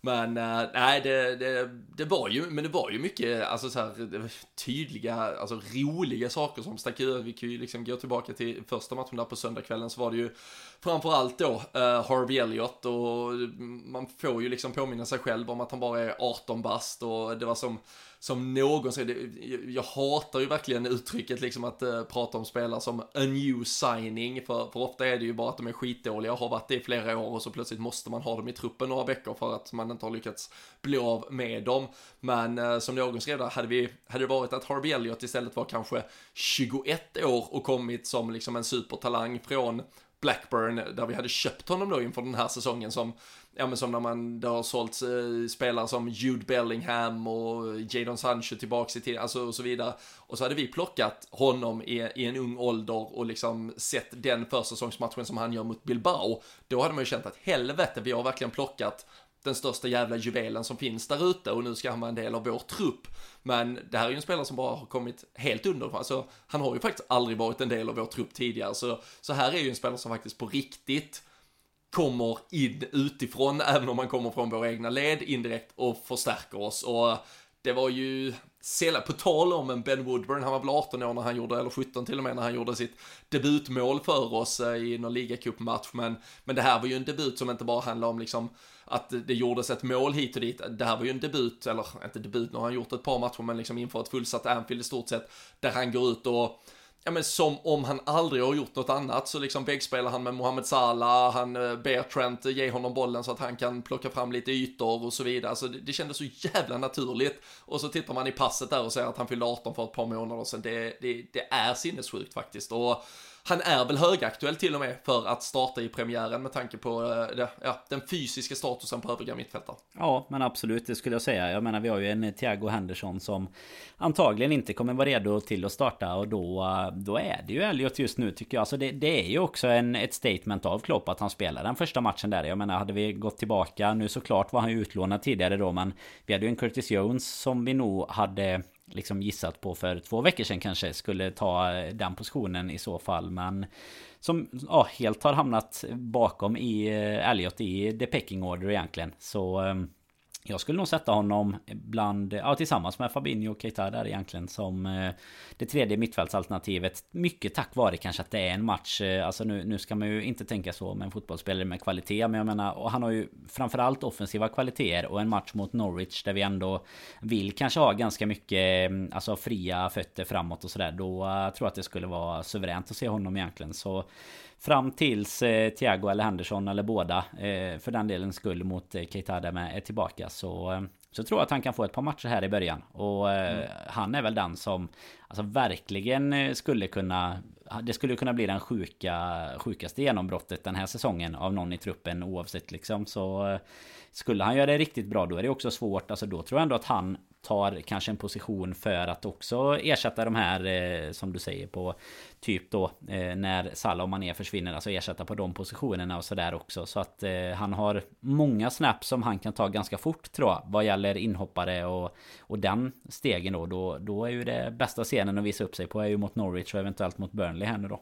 Men äh, nej, det, det, det, var ju, men det var ju mycket, alltså så här, tydliga, alltså roliga saker som stack ut. Vi kan ju liksom gå tillbaka till första matchen där på söndagskvällen så var det ju framförallt då uh, Harvey Elliott och man får ju liksom påminna sig själv om att han bara är 18 bast och det var som som någon säger, jag hatar ju verkligen uttrycket liksom att uh, prata om spelare som a new signing, för, för ofta är det ju bara att de är skitdåliga och har varit det i flera år och så plötsligt måste man ha dem i truppen några veckor för att man inte har lyckats bli av med dem. Men uh, som någon skrev där, hade, vi, hade det varit att Harvey Elliott istället var kanske 21 år och kommit som liksom en supertalang från Blackburn, där vi hade köpt honom då inför den här säsongen som ja men som när man, det har sålts eh, spelare som Jude Bellingham och Jadon Sancho tillbaks i tiden, alltså och så vidare. Och så hade vi plockat honom i, i en ung ålder och liksom sett den försäsongsmatchen som han gör mot Bilbao. Då hade man ju känt att helvete, vi har verkligen plockat den största jävla juvelen som finns där ute och nu ska han vara en del av vår trupp. Men det här är ju en spelare som bara har kommit helt under, alltså han har ju faktiskt aldrig varit en del av vår trupp tidigare, så, så här är ju en spelare som faktiskt på riktigt kommer in utifrån, även om man kommer från våra egna led indirekt och förstärker oss. Och det var ju sällan, på tal om en Ben Woodburn, han var väl 18 år när han gjorde, eller 17 till och med, när han gjorde sitt debutmål för oss eh, i någon ligacupmatch. Men, men det här var ju en debut som inte bara handlade om liksom att det gjordes ett mål hit och dit. Det här var ju en debut, eller inte debut, nu har han gjort ett par matcher, men liksom inför ett fullsatt Anfield i stort sett, där han går ut och ja men som om han aldrig har gjort något annat så liksom väggspelar han med Mohamed Salah, han eh, ber Trent eh, ge honom bollen så att han kan plocka fram lite ytor och så vidare. Alltså det, det kändes så jävla naturligt. Och så tittar man i passet där och ser att han fyllde 18 för ett par månader sedan. Det, det, det är sinnessjukt faktiskt. Och han är väl högaktuell till och med för att starta i premiären med tanke på eh, det, ja, den fysiska statusen på övriga mittfältare. Ja, men absolut, det skulle jag säga. Jag menar, vi har ju en Thiago Henderson som antagligen inte kommer vara redo till att starta och då, eh, då är det ju Elliot just nu tycker jag. Alltså det, det är ju också en, ett statement av Klopp att han spelar den första matchen där. Jag menar, hade vi gått tillbaka, nu såklart var han ju utlånad tidigare då, men vi hade ju en Curtis Jones som vi nog hade liksom gissat på för två veckor sedan kanske skulle ta eh, den positionen i så fall. Men som ja, helt har hamnat bakom i eh, Elliot i the pecking order egentligen. Så ehm, jag skulle nog sätta honom bland, ja tillsammans med Fabinho och Keita där egentligen som eh, det tredje mittfältsalternativet. Mycket tack vare kanske att det är en match. Eh, alltså nu, nu ska man ju inte tänka så med en fotbollsspelare med kvalitet. Men jag menar, och han har ju framförallt offensiva kvaliteter och en match mot Norwich där vi ändå vill kanske ha ganska mycket mm, alltså fria fötter framåt och sådär. Då eh, tror jag att det skulle vara suveränt att se honom egentligen. Så Fram tills eh, Thiago eller Henderson eller båda eh, För den delen skull mot eh, Keita med är tillbaka så eh, Så tror jag att han kan få ett par matcher här i början. Och eh, mm. han är väl den som Alltså verkligen eh, skulle kunna Det skulle kunna bli den sjuka Sjukaste genombrottet den här säsongen Av någon i truppen oavsett liksom. Så Skulle han göra det riktigt bra då är det också svårt. Alltså då tror jag ändå att han tar kanske en position för att också ersätta de här eh, som du säger på typ då eh, när Salah och Mané försvinner, alltså ersätta på de positionerna och sådär också. Så att eh, han har många snaps som han kan ta ganska fort tror jag, vad gäller inhoppare och, och den stegen då, då. Då är ju det bästa scenen att visa upp sig på är ju mot Norwich och eventuellt mot Burnley här nu då.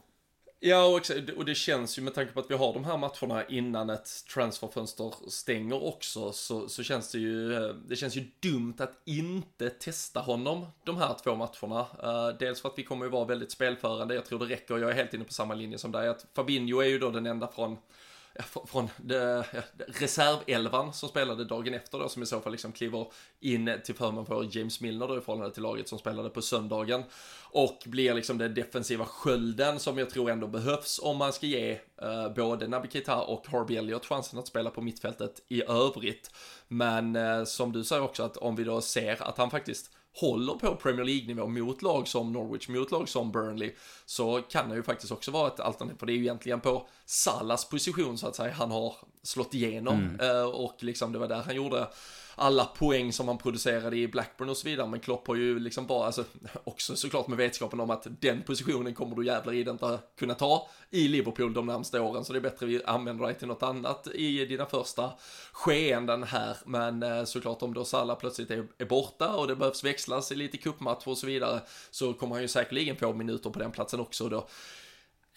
Ja, och, det känns ju med tanke på att vi har de här matcherna innan ett transferfönster stänger också, så, så känns det ju, eh, det känns ju dumt att inte testa honom de här två matcherna. Uh, dels för att vi kommer ju vara väldigt spelförande, jag tror det räcker, jag är helt inne på samma linje som dig, att Fabinho är ju då den enda från från det, reservelvan som spelade dagen efter då, som i så fall liksom kliver in till förmån för James Milner då i förhållande till laget som spelade på söndagen. Och blir liksom den defensiva skölden som jag tror ändå behövs om man ska ge eh, både Naby Keita och Harvey Elliott chansen att spela på mittfältet i övrigt. Men eh, som du säger också att om vi då ser att han faktiskt håller på Premier League-nivå mot lag som Norwich, mot lag som Burnley, så kan det ju faktiskt också vara ett alternativ, för det är ju egentligen på Salas position så att säga han har slått igenom mm. Eh, och liksom det var där han gjorde alla poäng som han producerade i Blackburn och så vidare. Men Klopp har ju liksom bara, alltså också såklart med vetskapen om att den positionen kommer du jävlar i inte kunna ta i Liverpool de närmsta åren. Så det är bättre att vi använder dig till något annat i dina första skeenden här. Men eh, såklart om då Salah plötsligt är, är borta och det behövs växlas i lite cupmatcher och så vidare så kommer han ju säkerligen få minuter på den platsen också då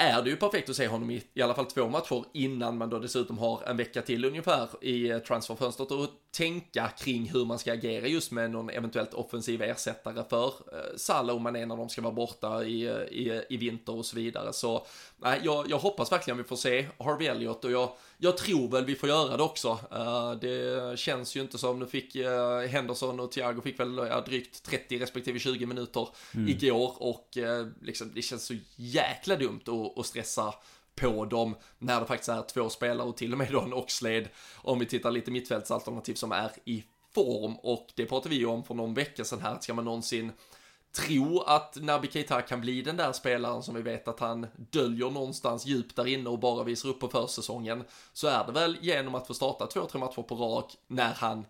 är det ju perfekt att se honom i i alla fall två matcher innan man då dessutom har en vecka till ungefär i eh, transferfönstret och tänka kring hur man ska agera just med någon eventuellt offensiv ersättare för eh, Salah och Mané när de ska vara borta i, i, i vinter och så vidare. Så nej, jag, jag hoppas verkligen vi får se Harvey Elliott och jag, jag tror väl vi får göra det också. Uh, det känns ju inte som, nu fick uh, Henderson och Thiago fick väl uh, drygt 30 respektive 20 minuter mm. igår och uh, liksom, det känns så jäkla dumt att, att stressa på dem när det faktiskt är två spelare och till och med då en Oxlade om vi tittar lite mittfältsalternativ som är i form. Och det pratade vi ju om för någon vecka sedan här, att ska man någonsin tro att Naby Keita kan bli den där spelaren som vi vet att han döljer någonstans djupt där inne och bara visar upp på försäsongen så är det väl genom att få starta två, tre matcher på rak när han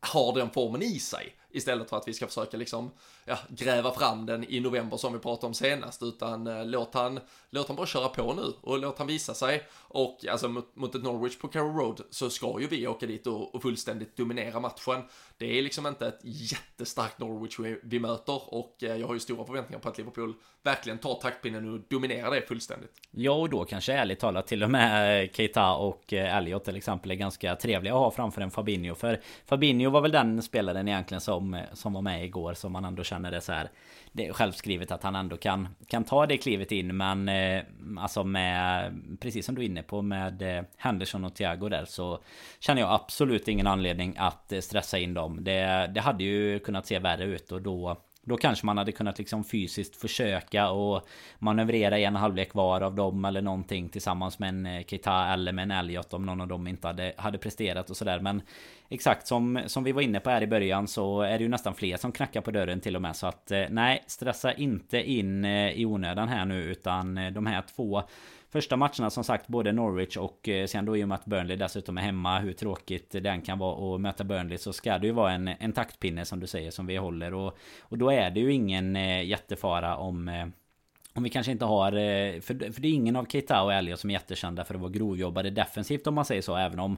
har den formen i sig istället för att vi ska försöka liksom ja, gräva fram den i november som vi pratade om senast utan eh, låt, han, låt han bara köra på nu och låt han visa sig och alltså mot, mot ett Norwich på Carrow Road så ska ju vi åka dit och, och fullständigt dominera matchen. Det är liksom inte ett jättestarkt Norwich vi, vi möter och eh, jag har ju stora förväntningar på att Liverpool verkligen tar taktpinnen och dominerar det fullständigt. Ja och då kanske ärligt talat till och med eh, Keita och eh, Elliot till exempel är ganska trevliga att ha framför en Fabinho för Fabinho var väl den spelaren egentligen som, som var med igår som man ändå känner det så här det är självskrivet att han ändå kan, kan ta det klivet in men eh, alltså med precis som du är inne på med eh, Henderson och Thiago där så känner jag absolut ingen anledning att eh, stressa in dem. Det, det hade ju kunnat se värre ut och då då kanske man hade kunnat liksom fysiskt försöka och manövrera en halvlek var av dem eller någonting tillsammans med en Kita Keita eller med en Elliot om någon av dem inte hade, hade presterat och sådär. Men exakt som, som vi var inne på här i början så är det ju nästan fler som knackar på dörren till och med. Så att eh, nej, stressa inte in eh, i onödan här nu utan de här två Första matcherna som sagt både Norwich och eh, sen då i och med att Burnley dessutom är hemma Hur tråkigt den kan vara att möta Burnley Så ska det ju vara en, en taktpinne som du säger som vi håller. Och, och då är det ju ingen eh, jättefara om eh, om vi kanske inte har... Eh, för, för det är ingen av Keita och Elliot som är jättekända för att vara grovjobbade defensivt om man säger så. Även om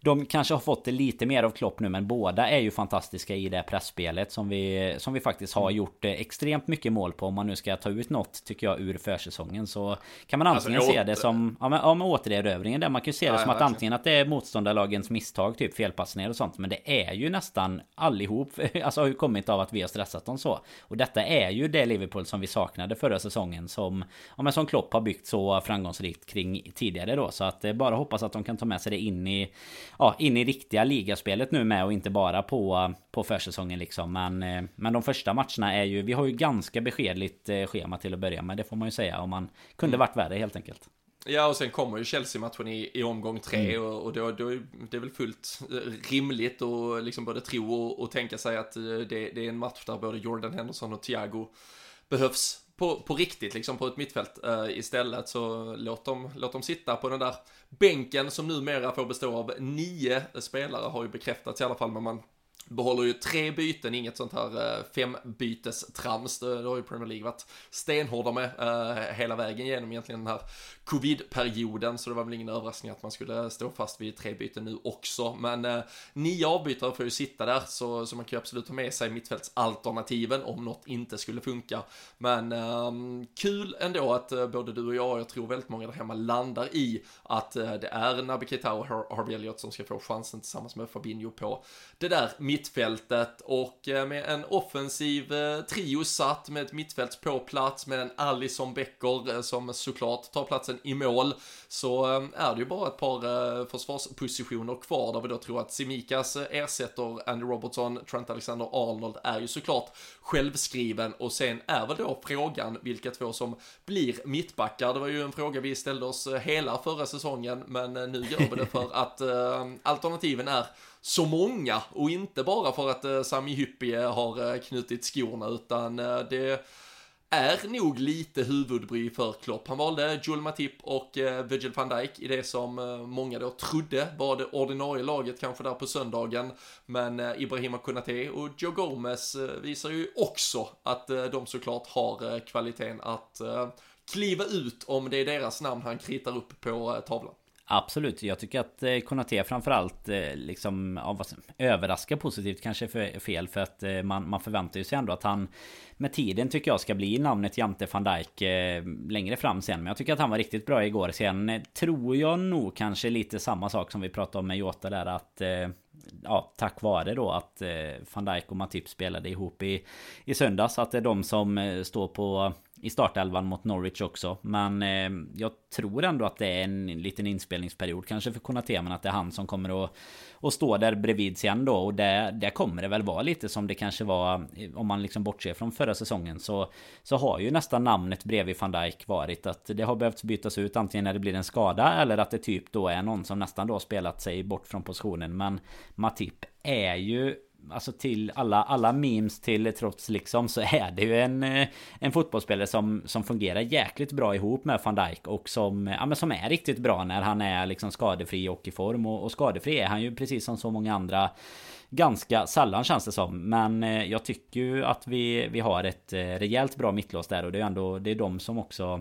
de kanske har fått det lite mer av Klopp nu. Men båda är ju fantastiska i det pressspelet som vi, som vi faktiskt har gjort eh, extremt mycket mål på. Om man nu ska ta ut något tycker jag ur försäsongen. Så kan man antingen alltså, se det som... Ja men, ja, men återerövringen där. Man kan ju se det ja, som att verkligen. antingen att det är motståndarlagens misstag. Typ felpassningar och sånt. Men det är ju nästan allihop. Alltså har ju kommit av att vi har stressat dem så. Och detta är ju det Liverpool som vi saknade förra säsongen säsongen som, ja, men som Klopp har byggt så framgångsrikt kring tidigare då. Så att eh, bara hoppas att de kan ta med sig det in i, ja, in i riktiga ligaspelet nu med och inte bara på, på försäsongen liksom. Men, eh, men de första matcherna är ju, vi har ju ganska beskedligt eh, schema till att börja med. Det får man ju säga om man kunde mm. varit värre helt enkelt. Ja, och sen kommer ju Chelsea-matchen i, i omgång tre mm. och, och då, då är det väl fullt rimligt och liksom både tro och, och tänka sig att det, det, är en match där både Jordan Henderson och Thiago behövs på, på riktigt, liksom på ett mittfält uh, istället. Så låt dem, låt dem sitta på den där bänken som numera får bestå av nio spelare, har ju bekräftats i alla fall, men man behåller ju tre byten, inget sånt här eh, fembytestrams. Det, har ju Premier League varit stenhårda med eh, hela vägen genom egentligen den här covid-perioden, så det var väl ingen överraskning att man skulle stå fast vid tre byten nu också. Men eh, nio avbytare får ju sitta där, så, så man kan ju absolut ta med sig mittfältsalternativen om något inte skulle funka. Men ehm, kul ändå att både du och jag, och jag tror väldigt många där hemma landar i att det är Naby Keita och Harvey Elliott som ska få chansen tillsammans med Fabinho på det där mittfältet och eh, med en offensiv eh, trio satt med ett mittfält på plats med en Alisson Becker eh, som såklart tar platsen i mål så är det ju bara ett par försvarspositioner kvar där vi då tror att Simikas ersätter Andy Robertson, Trent Alexander-Arnold är ju såklart självskriven och sen är väl då frågan vilka två som blir mittbackar. Det var ju en fråga vi ställde oss hela förra säsongen men nu gör vi det för att alternativen är så många och inte bara för att eh, Sami Hyppie har eh, knutit skorna utan eh, det är nog lite huvudbry för Klopp. Han valde Joel Matip och eh, Virgil van Dijk i det som eh, många då trodde var det ordinarie laget kanske där på söndagen. Men eh, Ibrahima Konate och Joe Gomez eh, visar ju också att eh, de såklart har eh, kvaliteten att eh, kliva ut om det är deras namn han kritar upp på eh, tavlan. Absolut, jag tycker att Konaté Konate framförallt eh, liksom ja, vad, överraskar positivt kanske för, fel för att eh, man, man förväntar sig ändå att han med tiden tycker jag ska bli namnet Jante van Dijk längre fram sen. Men jag tycker att han var riktigt bra igår. Sen tror jag nog kanske lite samma sak som vi pratade om med Jota där att ja, tack vare då att van Dijk och Matip spelade ihop i, i söndags. Att det är de som står på i startelvan mot Norwich också. Men eh, jag tror ändå att det är en liten inspelningsperiod kanske för Konate. Men att det är han som kommer att, att stå där bredvid sen då. Och där, där kommer det väl vara lite som det kanske var eh, om man liksom bortser från förra säsongen. Så, så har ju nästan namnet bredvid van Dijk varit att det har behövt bytas ut antingen när det blir en skada eller att det typ då är någon som nästan då spelat sig bort från positionen. Men Matip är ju Alltså till alla, alla memes till trots liksom så är det ju en, eh, en fotbollsspelare som, som fungerar jäkligt bra ihop med van Dijk och som, ja, men som är riktigt bra när han är liksom skadefri och i form. Och, och skadefri är han ju precis som så många andra Ganska sällan känns det som. Men eh, jag tycker ju att vi, vi har ett eh, rejält bra mittlås där och det är ändå Det är de som också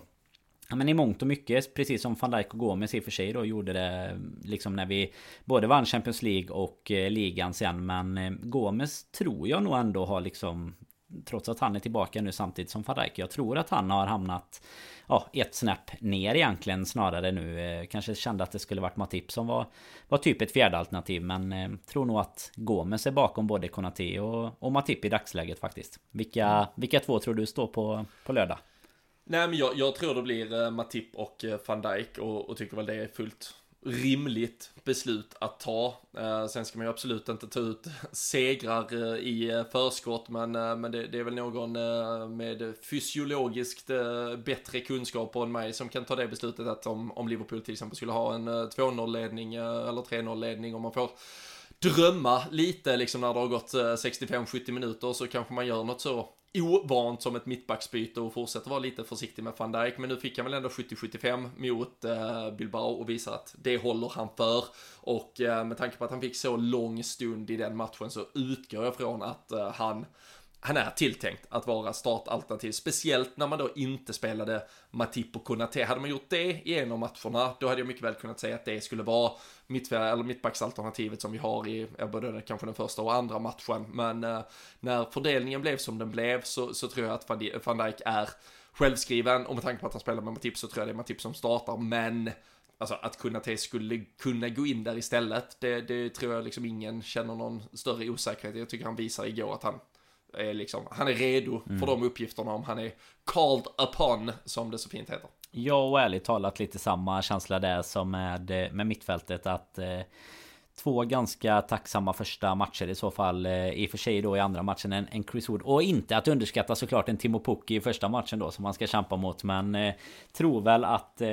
Ja, men i mångt och mycket, precis som van Dijk och Gomes i och för sig då gjorde det liksom när vi både vann Champions League och eh, ligan sen. Men eh, Gomes tror jag nog ändå har liksom Trots att han är tillbaka nu samtidigt som van Dijk. Jag tror att han har hamnat ja, ett snäpp ner egentligen snarare nu. Eh, kanske kände att det skulle varit Matip som var, var typ ett fjärde alternativ. Men eh, tror nog att Gomes är bakom både Konate och, och Matip i dagsläget faktiskt. Vilka, vilka två tror du står på, på lördag? Nej men jag, jag tror det blir eh, Matip och eh, van Dijk och, och, tycker väl det är fullt rimligt beslut att ta. Eh, sen ska man ju absolut inte ta ut segrar i förskott men, men det, det, är väl någon med fysiologiskt bättre kunskap än mig som kan ta det beslutet att om, om Liverpool till exempel skulle ha en 2-0 ledning eller 3-0 ledning om man får drömma lite liksom när det har gått 65-70 minuter så kanske man gör något så ovant som ett mittbacksbyte och fortsätter vara lite försiktig med van Dijk. Men nu fick han väl ändå 70-75 mot eh, Bilbao och visar att det håller han för. Och eh, med tanke på att han fick så lång stund i den matchen så utgår jag från att eh, han han är tilltänkt att vara startalternativ, speciellt när man då inte spelade Matip och Konate. Hade man gjort det i en av matcherna, då hade jag mycket väl kunnat säga att det skulle vara mitt, eller mittbacksalternativet som vi har i både kanske den första och andra matchen. Men eh, när fördelningen blev som den blev så, så tror jag att van Dijk är självskriven och med tanke på att han spelar med Matip så tror jag det är Matip som startar. Men Alltså att Kunate skulle kunna gå in där istället, det, det tror jag liksom ingen känner någon större osäkerhet. Jag tycker han visar igår att han är liksom, han är redo mm. för de uppgifterna om han är called upon, som det så fint heter. Ja, och ärligt talat lite samma känsla där som med, med mittfältet att eh, Två ganska tacksamma första matcher i så fall eh, I och för sig då i andra matchen en, en Chris Wood Och inte att underskatta såklart en Timo Pukki i första matchen då som man ska kämpa mot Men eh, Tror väl att eh,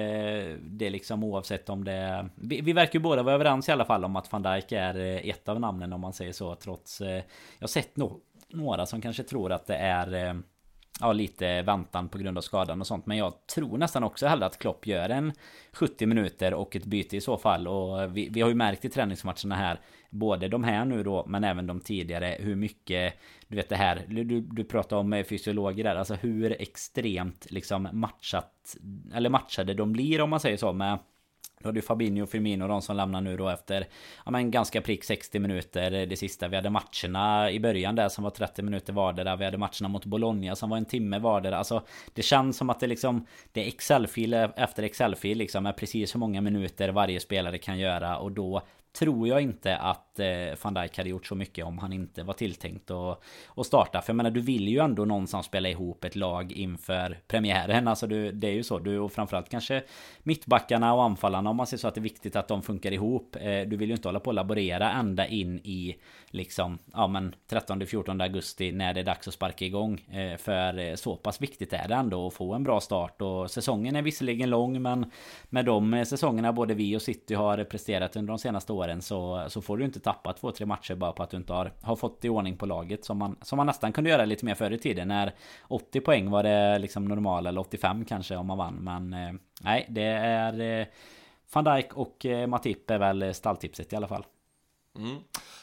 det liksom oavsett om det vi, vi, verkar ju båda vara överens i alla fall om att van Dijk är eh, ett av namnen om man säger så Trots eh, Jag har sett no några som kanske tror att det är eh, ja, lite väntan på grund av skadan och sånt. Men jag tror nästan också hellre att Klopp gör en 70 minuter och ett byte i så fall. Och vi, vi har ju märkt i träningsmatcherna här, både de här nu då, men även de tidigare, hur mycket, du vet det här, du, du pratar om eh, fysiologer där, alltså hur extremt liksom matchat, eller matchade de blir om man säger så med då är ju Fabinho och Firmino de som lämnar nu då efter Ja men ganska prick 60 minuter eh, det sista. Vi hade matcherna i början där som var 30 minuter vardera. Vi hade matcherna mot Bologna som var en timme vardera. Alltså Det känns som att det liksom Det är Excel-fil eh, efter Excel-fil liksom Med precis hur många minuter varje spelare kan göra. Och då tror jag inte att eh, van Dijk hade gjort så mycket om han inte var tilltänkt att, att starta. För jag menar, du vill ju ändå någonstans spela ihop ett lag inför premiären. Alltså du, det är ju så. Du, och framförallt kanske mittbackarna och anfallarna om man ser så att det är viktigt att de funkar ihop. Eh, du vill ju inte hålla på och laborera ända in i liksom, ja men 13-14 augusti när det är dags att sparka igång. Eh, för eh, så pass viktigt är det ändå att få en bra start. Och säsongen är visserligen lång men med de eh, säsongerna både vi och City har presterat under de senaste åren åren så, så får du inte tappa två, tre matcher bara på att du inte har, har fått i ordning på laget som man, som man nästan kunde göra lite mer förr i tiden när 80 poäng var det liksom normala eller 85 kanske om man vann men eh, nej det är eh, Van Dijk och eh, Matip är väl stalltipset i alla fall. Mm.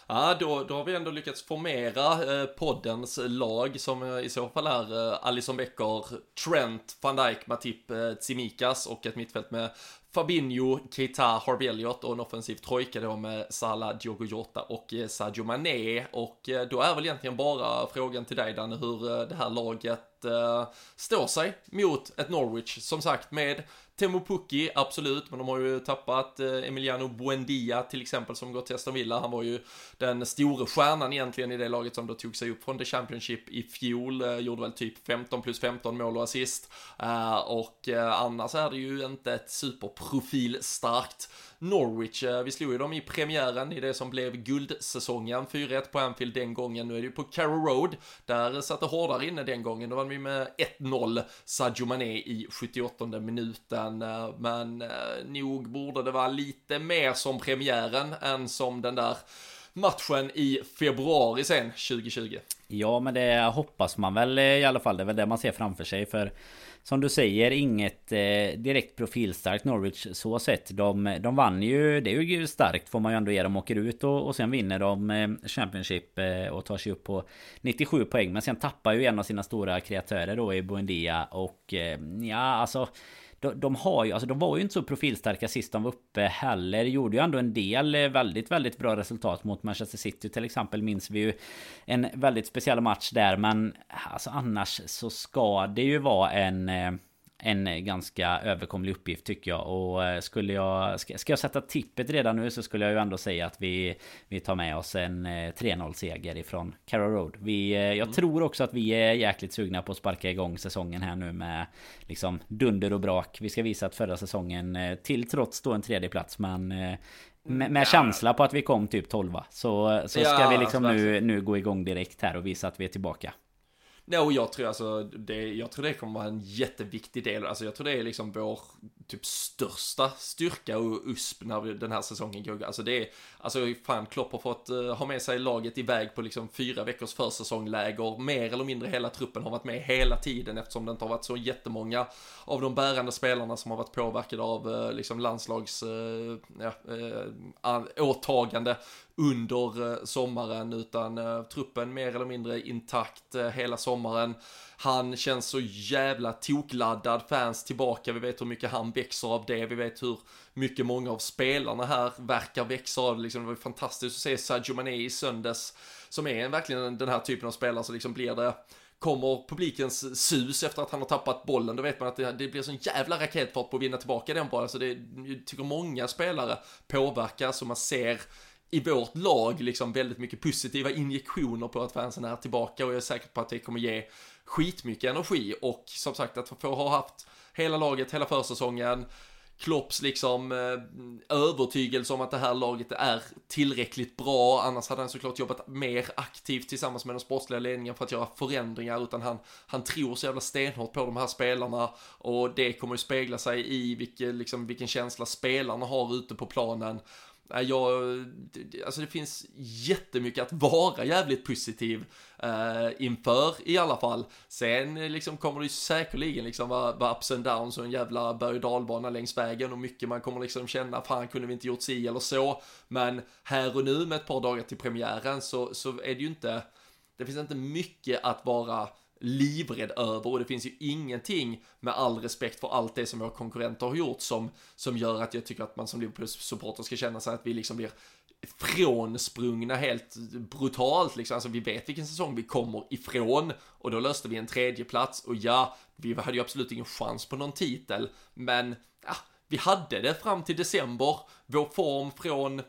Ja, då, då har vi ändå lyckats formera eh, poddens lag som eh, i så fall är eh, Alison Becker, Trent, van Dijk, Matip, eh, Tsimikas och ett mittfält med Fabinho, Keita, Harvey Elliott och en offensiv trojka då med Salah, Diogo Jota och eh, Sadio Mané. Och eh, då är väl egentligen bara frågan till dig Danne hur eh, det här laget eh, står sig mot ett Norwich. Som sagt med Temo Pukki, absolut, men de har ju tappat eh, Emiliano Buendia till exempel som gått till Aston Villa. Han var ju den store stjärnan egentligen i det laget som då tog sig upp från The Championship i fjol. Eh, gjorde väl typ 15 plus 15 mål och assist. Eh, och annars är det ju inte ett superprofilstarkt Norwich. Eh, vi slog ju dem i premiären i det som blev guldsäsongen. 4-1 på Anfield den gången. Nu är det ju på Carrow Road. Där satt det hårdare inne den gången. Då vann vi med 1-0 Sadio Mané i 78 minuten. Eh, men eh, nog borde det vara lite mer som premiären än som den där matchen i februari sen 2020. Ja men det hoppas man väl i alla fall. Det är väl det man ser framför sig för som du säger, inget eh, direkt profilstarkt Norwich så sett. De, de vann ju, det är ju starkt får man ju ändå ge. De åker ut och, och sen vinner de eh, Championship eh, och tar sig upp på 97 poäng. Men sen tappar ju en av sina stora kreatörer då i Buendia och eh, ja alltså de, de, har ju, alltså de var ju inte så profilstarka sist de var uppe heller. Gjorde ju ändå en del eh, väldigt, väldigt bra resultat mot Manchester City till exempel. Minns vi ju en väldigt speciell match där. Men alltså annars så ska det ju vara en eh, en ganska överkomlig uppgift tycker jag. Och eh, skulle jag, ska, ska jag sätta tippet redan nu så skulle jag ju ändå säga att vi, vi tar med oss en 3-0 seger ifrån Carrow Road. Vi, jag mm. tror också att vi är jäkligt sugna på att sparka igång säsongen här nu med liksom dunder och brak. Vi ska visa att förra säsongen till trots då en tredje plats men med, med ja. känsla på att vi kom typ 12 Så, så ska ja, vi liksom nu, nu gå igång direkt här och visa att vi är tillbaka. Nej, och jag tror alltså, det, jag tror det kommer vara en jätteviktig del. Alltså jag tror det är liksom vår typ största styrka och USP när vi, den här säsongen går. Alltså det är, alltså fan Klopp har fått uh, ha med sig laget iväg på liksom fyra veckors försäsongläger. Mer eller mindre hela truppen har varit med hela tiden eftersom det inte har varit så jättemånga av de bärande spelarna som har varit påverkade av uh, liksom landslags uh, ja, åtagande under eh, sommaren utan eh, truppen mer eller mindre intakt eh, hela sommaren. Han känns så jävla tokladdad, fans tillbaka, vi vet hur mycket han växer av det, vi vet hur mycket många av spelarna här verkar växa av det. Liksom, det var fantastiskt att se Sadio Mané i söndags, som är verkligen den här typen av spelare, så liksom blir det kommer publikens sus efter att han har tappat bollen, då vet man att det, det blir sån jävla raketfart på att vinna tillbaka den bollen. Så det, jag tycker många spelare påverkas och man ser i vårt lag liksom väldigt mycket positiva injektioner på att fansen är tillbaka och jag är säker på att det kommer ge skitmycket energi och som sagt att få ha haft hela laget hela försäsongen Klopps liksom eh, övertygelse om att det här laget är tillräckligt bra. Annars hade han såklart jobbat mer aktivt tillsammans med den sportsliga ledningen för att göra förändringar. Utan han, han tror så jävla stenhårt på de här spelarna. Och det kommer ju spegla sig i vilken, liksom, vilken känsla spelarna har ute på planen jag, alltså det finns jättemycket att vara jävligt positiv eh, inför i alla fall. Sen eh, liksom kommer det ju säkerligen liksom vara, vara ups and downs och en jävla berg och dalbana längs vägen och mycket man kommer liksom känna, fan kunde vi inte gjort si eller så. Men här och nu med ett par dagar till premiären så, så är det ju inte, det finns inte mycket att vara livrädd över och det finns ju ingenting med all respekt för allt det som våra konkurrenter har gjort som, som gör att jag tycker att man som Liverpool-supporter ska känna sig att vi liksom blir frånsprungna helt brutalt liksom. Alltså vi vet vilken säsong vi kommer ifrån och då löste vi en tredje plats och ja, vi hade ju absolut ingen chans på någon titel, men ja, vi hade det fram till december. Vår form från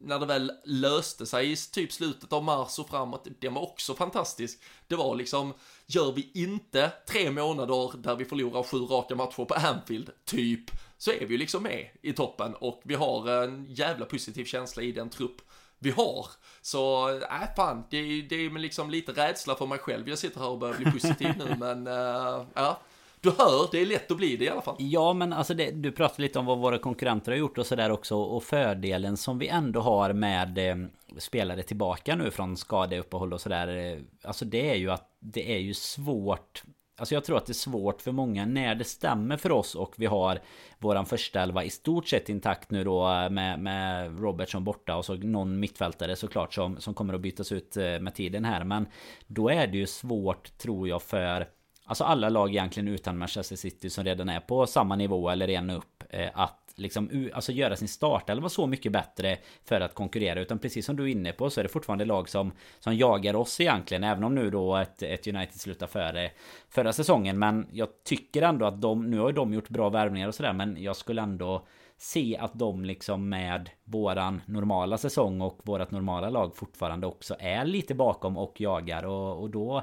när det väl löste sig i typ slutet av mars och framåt, den var också fantastisk. Det var liksom, gör vi inte tre månader där vi förlorar sju raka matcher på Anfield, typ, så är vi ju liksom med i toppen och vi har en jävla positiv känsla i den trupp vi har. Så, äh, fan, det, det är liksom lite rädsla för mig själv. Jag sitter här och börjar bli positiv nu, men äh, ja. Du hör, det är lätt att bli det i alla fall. Ja, men alltså det, du pratade lite om vad våra konkurrenter har gjort och sådär också. Och fördelen som vi ändå har med eh, spelare tillbaka nu från skadeuppehåll och sådär. Eh, alltså det är ju att det är ju svårt Alltså jag tror att det är svårt för många när det stämmer för oss och vi har våran första elva i stort sett intakt nu då eh, med, med Robertson borta och så någon mittfältare såklart som, som kommer att bytas ut eh, med tiden här. Men då är det ju svårt tror jag för Alltså alla lag egentligen utan Manchester City som redan är på samma nivå eller en upp eh, Att liksom alltså göra sin startelva så mycket bättre för att konkurrera. Utan precis som du är inne på så är det fortfarande lag som som jagar oss egentligen även om nu då ett, ett United slutar före förra säsongen. Men jag tycker ändå att de nu har ju de gjort bra värvningar och sådär men jag skulle ändå se att de liksom med våran normala säsong och vårat normala lag fortfarande också är lite bakom och jagar och, och då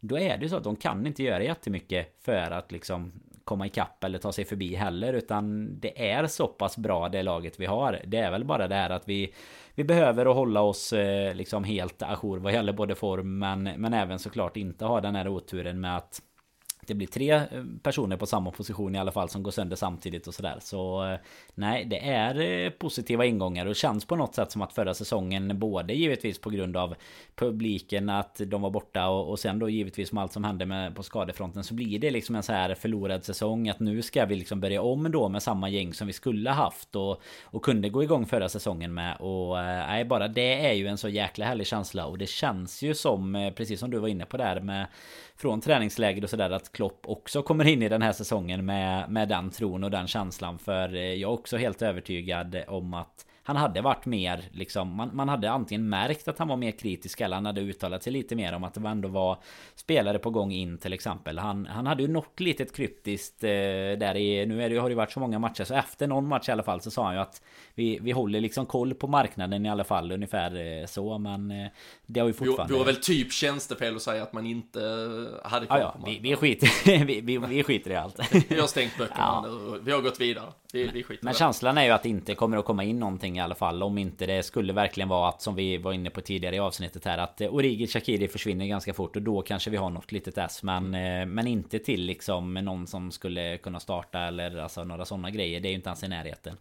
då är det så att de kan inte göra jättemycket för att liksom komma ikapp eller ta sig förbi heller utan det är så pass bra det laget vi har. Det är väl bara det här att vi vi behöver att hålla oss eh, liksom helt ajour vad gäller både form men, men även såklart inte ha den här oturen med att det blir tre eh, personer på samma position i alla fall som går sönder samtidigt och sådär. Så eh, nej, det är eh, positiva ingångar och känns på något sätt som att förra säsongen både givetvis på grund av publiken att de var borta och, och sen då givetvis med allt som hände med, på skadefronten så blir det liksom en så här förlorad säsong att nu ska vi liksom börja om då med samma gäng som vi skulle haft och, och kunde gå igång förra säsongen med och nej, bara det är ju en så jäkla härlig känsla och det känns ju som precis som du var inne på där med från träningsläger och sådär att Klopp också kommer in i den här säsongen med, med den tron och den känslan. För eh, jag är också helt övertygad om att han hade varit mer liksom man, man hade antingen märkt att han var mer kritisk eller han hade uttalat sig lite mer om att det ändå var spelare på gång in till exempel. Han, han hade ju något litet kryptiskt eh, där i nu är det, har det varit så många matcher så efter någon match i alla fall så sa han ju att vi, vi håller liksom koll på marknaden i alla fall ungefär eh, så men eh, det har ju fortfarande. Det var väl typ tjänstefel att säga att man inte hade koll ja, på marknaden. Vi, vi, skiter, vi, vi, vi skiter i allt. vi har stängt böckerna ja. nu. Vi har gått vidare. Vi, vi skiter Men känslan är ju att det inte kommer att komma in någonting i alla fall. Om inte det skulle verkligen vara att som vi var inne på tidigare i avsnittet här. Att eh, Origi Shakiri försvinner ganska fort. Och då kanske vi har något litet S. Men, eh, men inte till liksom någon som skulle kunna starta. Eller alltså några sådana grejer. Det är ju inte ens i närheten.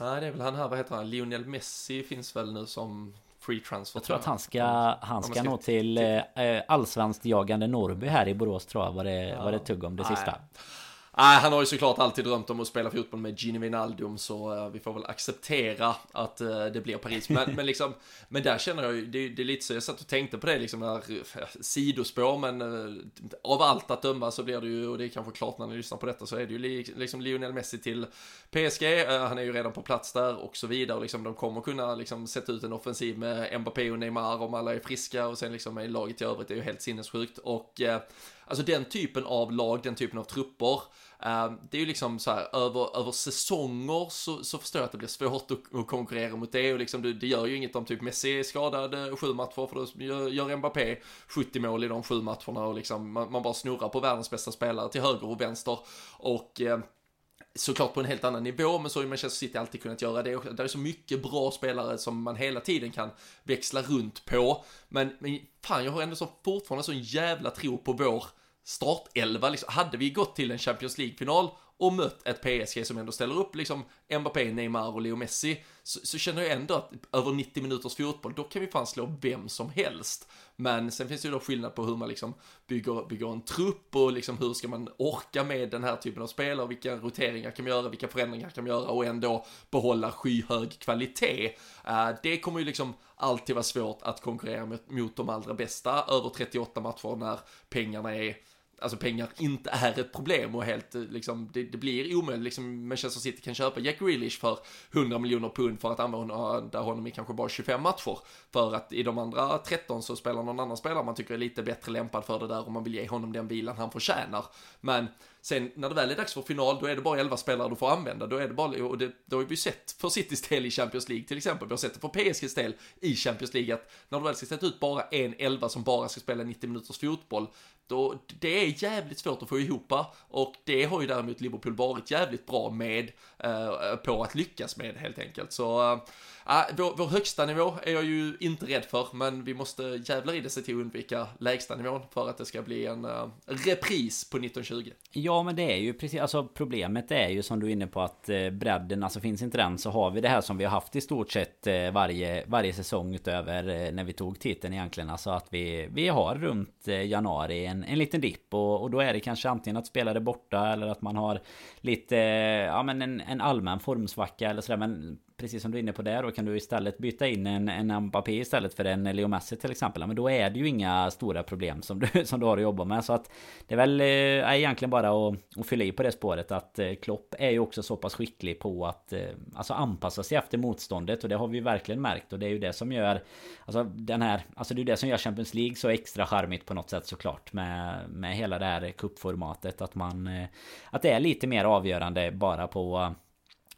Nej det är väl han här, vad heter han? Lionel Messi finns väl nu som free transfer. Jag tror att han ska, han ska, nå till eh, allsvenskt jagande Norrby här i Borås tror jag var det, ja. var det tugg om det Nej. sista. Nej, han har ju såklart alltid drömt om att spela fotboll med Gini Wijnaldum så uh, vi får väl acceptera att uh, det blir Paris. Men, men liksom, men där känner jag ju, det, det, är lite så, jag satt och tänkte på det liksom, när, eh, sidospår, men uh, av allt att döma så blir det ju, och det är kanske klart när ni lyssnar på detta, så är det ju li, liksom Lionel Messi till PSG, han är ju redan på plats där och så vidare, och liksom de kommer kunna liksom sätta ut en offensiv med Mbappé och Neymar om alla är friska och sen liksom i laget i övrigt, det är ju helt sinnessjukt. Och Alltså den typen av lag, den typen av trupper, eh, det är ju liksom så här över, över säsonger så, så förstår jag att det blir svårt att, att konkurrera mot det och liksom det, det, gör ju inget om typ Messi är skadad eh, sju matcher för då gör, gör Mbappé 70 mål i de sju matcherna och liksom man, man bara snurrar på världens bästa spelare till höger och vänster och eh, såklart på en helt annan nivå, men så har ju Manchester City alltid kunnat göra det. Och det är så mycket bra spelare som man hela tiden kan växla runt på. Men, men fan, jag har ändå så fortfarande sån jävla tro på vår startelva. Liksom, hade vi gått till en Champions League-final och mött ett PSG som ändå ställer upp liksom Mbappé, Neymar och Leo Messi så, så känner jag ändå att över 90 minuters fotboll, då kan vi fan slå vem som helst. Men sen finns det ju då skillnad på hur man liksom bygger, bygger en trupp och liksom hur ska man orka med den här typen av spelare, vilka roteringar kan man göra, vilka förändringar kan man göra och ändå behålla skyhög kvalitet. Uh, det kommer ju liksom alltid vara svårt att konkurrera mot, mot de allra bästa över 38 matcher när pengarna är alltså pengar inte är ett problem och helt eh, liksom, det, det blir omöjligt. Liksom Manchester City kan köpa Jack Grealish för 100 miljoner pund för att använda honom i kanske bara 25 matcher. För att i de andra 13 så spelar någon annan spelare man tycker är lite bättre lämpad för det där och man vill ge honom den bilen han förtjänar. Men Sen när det väl är dags för final, då är det bara 11 spelare du får använda. Då är det bara, och det, då har vi sett för Citys del i Champions League till exempel. Vi har sett det för PSGs del i Champions League att när du väl ska sätta ut bara en 11 som bara ska spela 90 minuters fotboll, då det är jävligt svårt att få ihop och det har ju däremot Liverpool varit jävligt bra med eh, på att lyckas med helt enkelt. Så eh, äh, vår, vår högsta nivå är jag ju inte rädd för, men vi måste jävlar i det se till att undvika lägsta nivån för att det ska bli en uh, repris på 1920. Ja, men det är ju precis, alltså problemet är ju som du är inne på att eh, bredden, alltså finns inte den så har vi det här som vi har haft i stort sett eh, varje, varje säsong utöver eh, när vi tog titeln egentligen. Alltså att vi, vi har runt eh, januari en, en liten dipp och, och då är det kanske antingen att spela det borta eller att man har lite, eh, ja men en, en allmän formsvacka eller sådär. Men precis som du är inne på där, då kan du istället byta in en, en Mbappé istället för en Leo Messi till exempel. Men då är det ju inga stora problem som du, som du har att jobba med. Så att det är väl eh, är egentligen bara att, att fylla i på det spåret att eh, Klopp är ju också så pass skicklig på att eh, alltså anpassa sig efter motståndet och det har vi verkligen märkt och det är ju det som gör alltså den här alltså det är det som gör Champions League så extra charmigt på något sätt såklart med med hela det här kuppformatet att man eh, att det är lite mer avgörande bara på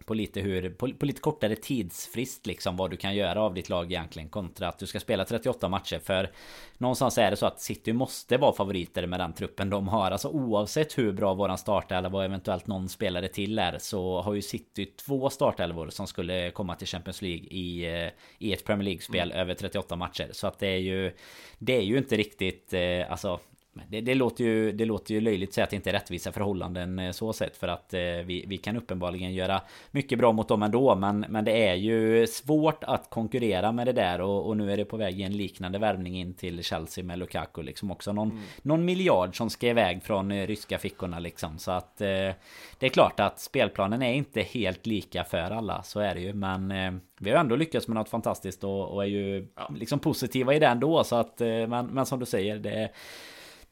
på lite hur, på, på, lite kortare tidsfrist liksom vad du kan göra av ditt lag egentligen kontra att du ska spela 38 matcher. För någonstans är det så att City måste vara favoriter med den truppen de har. Alltså oavsett hur bra våran starta eller vad eventuellt någon spelare till är så har ju City två startelvor som skulle komma till Champions League i, eh, i ett Premier League spel mm. över 38 matcher. Så att det är ju det är ju inte riktigt eh, alltså det, det, låter ju, det låter ju löjligt att säga att det inte är rättvisa förhållanden eh, så sett för att eh, vi, vi kan uppenbarligen göra mycket bra mot dem ändå men, men det är ju svårt att konkurrera med det där och, och nu är det på väg i en liknande värvning in till Chelsea med Lukaku liksom också någon, mm. någon miljard som ska iväg från eh, ryska fickorna liksom så att eh, det är klart att spelplanen är inte helt lika för alla så är det ju men eh, vi har ändå lyckats med något fantastiskt och, och är ju ja. liksom positiva i det ändå så att men, men som du säger det är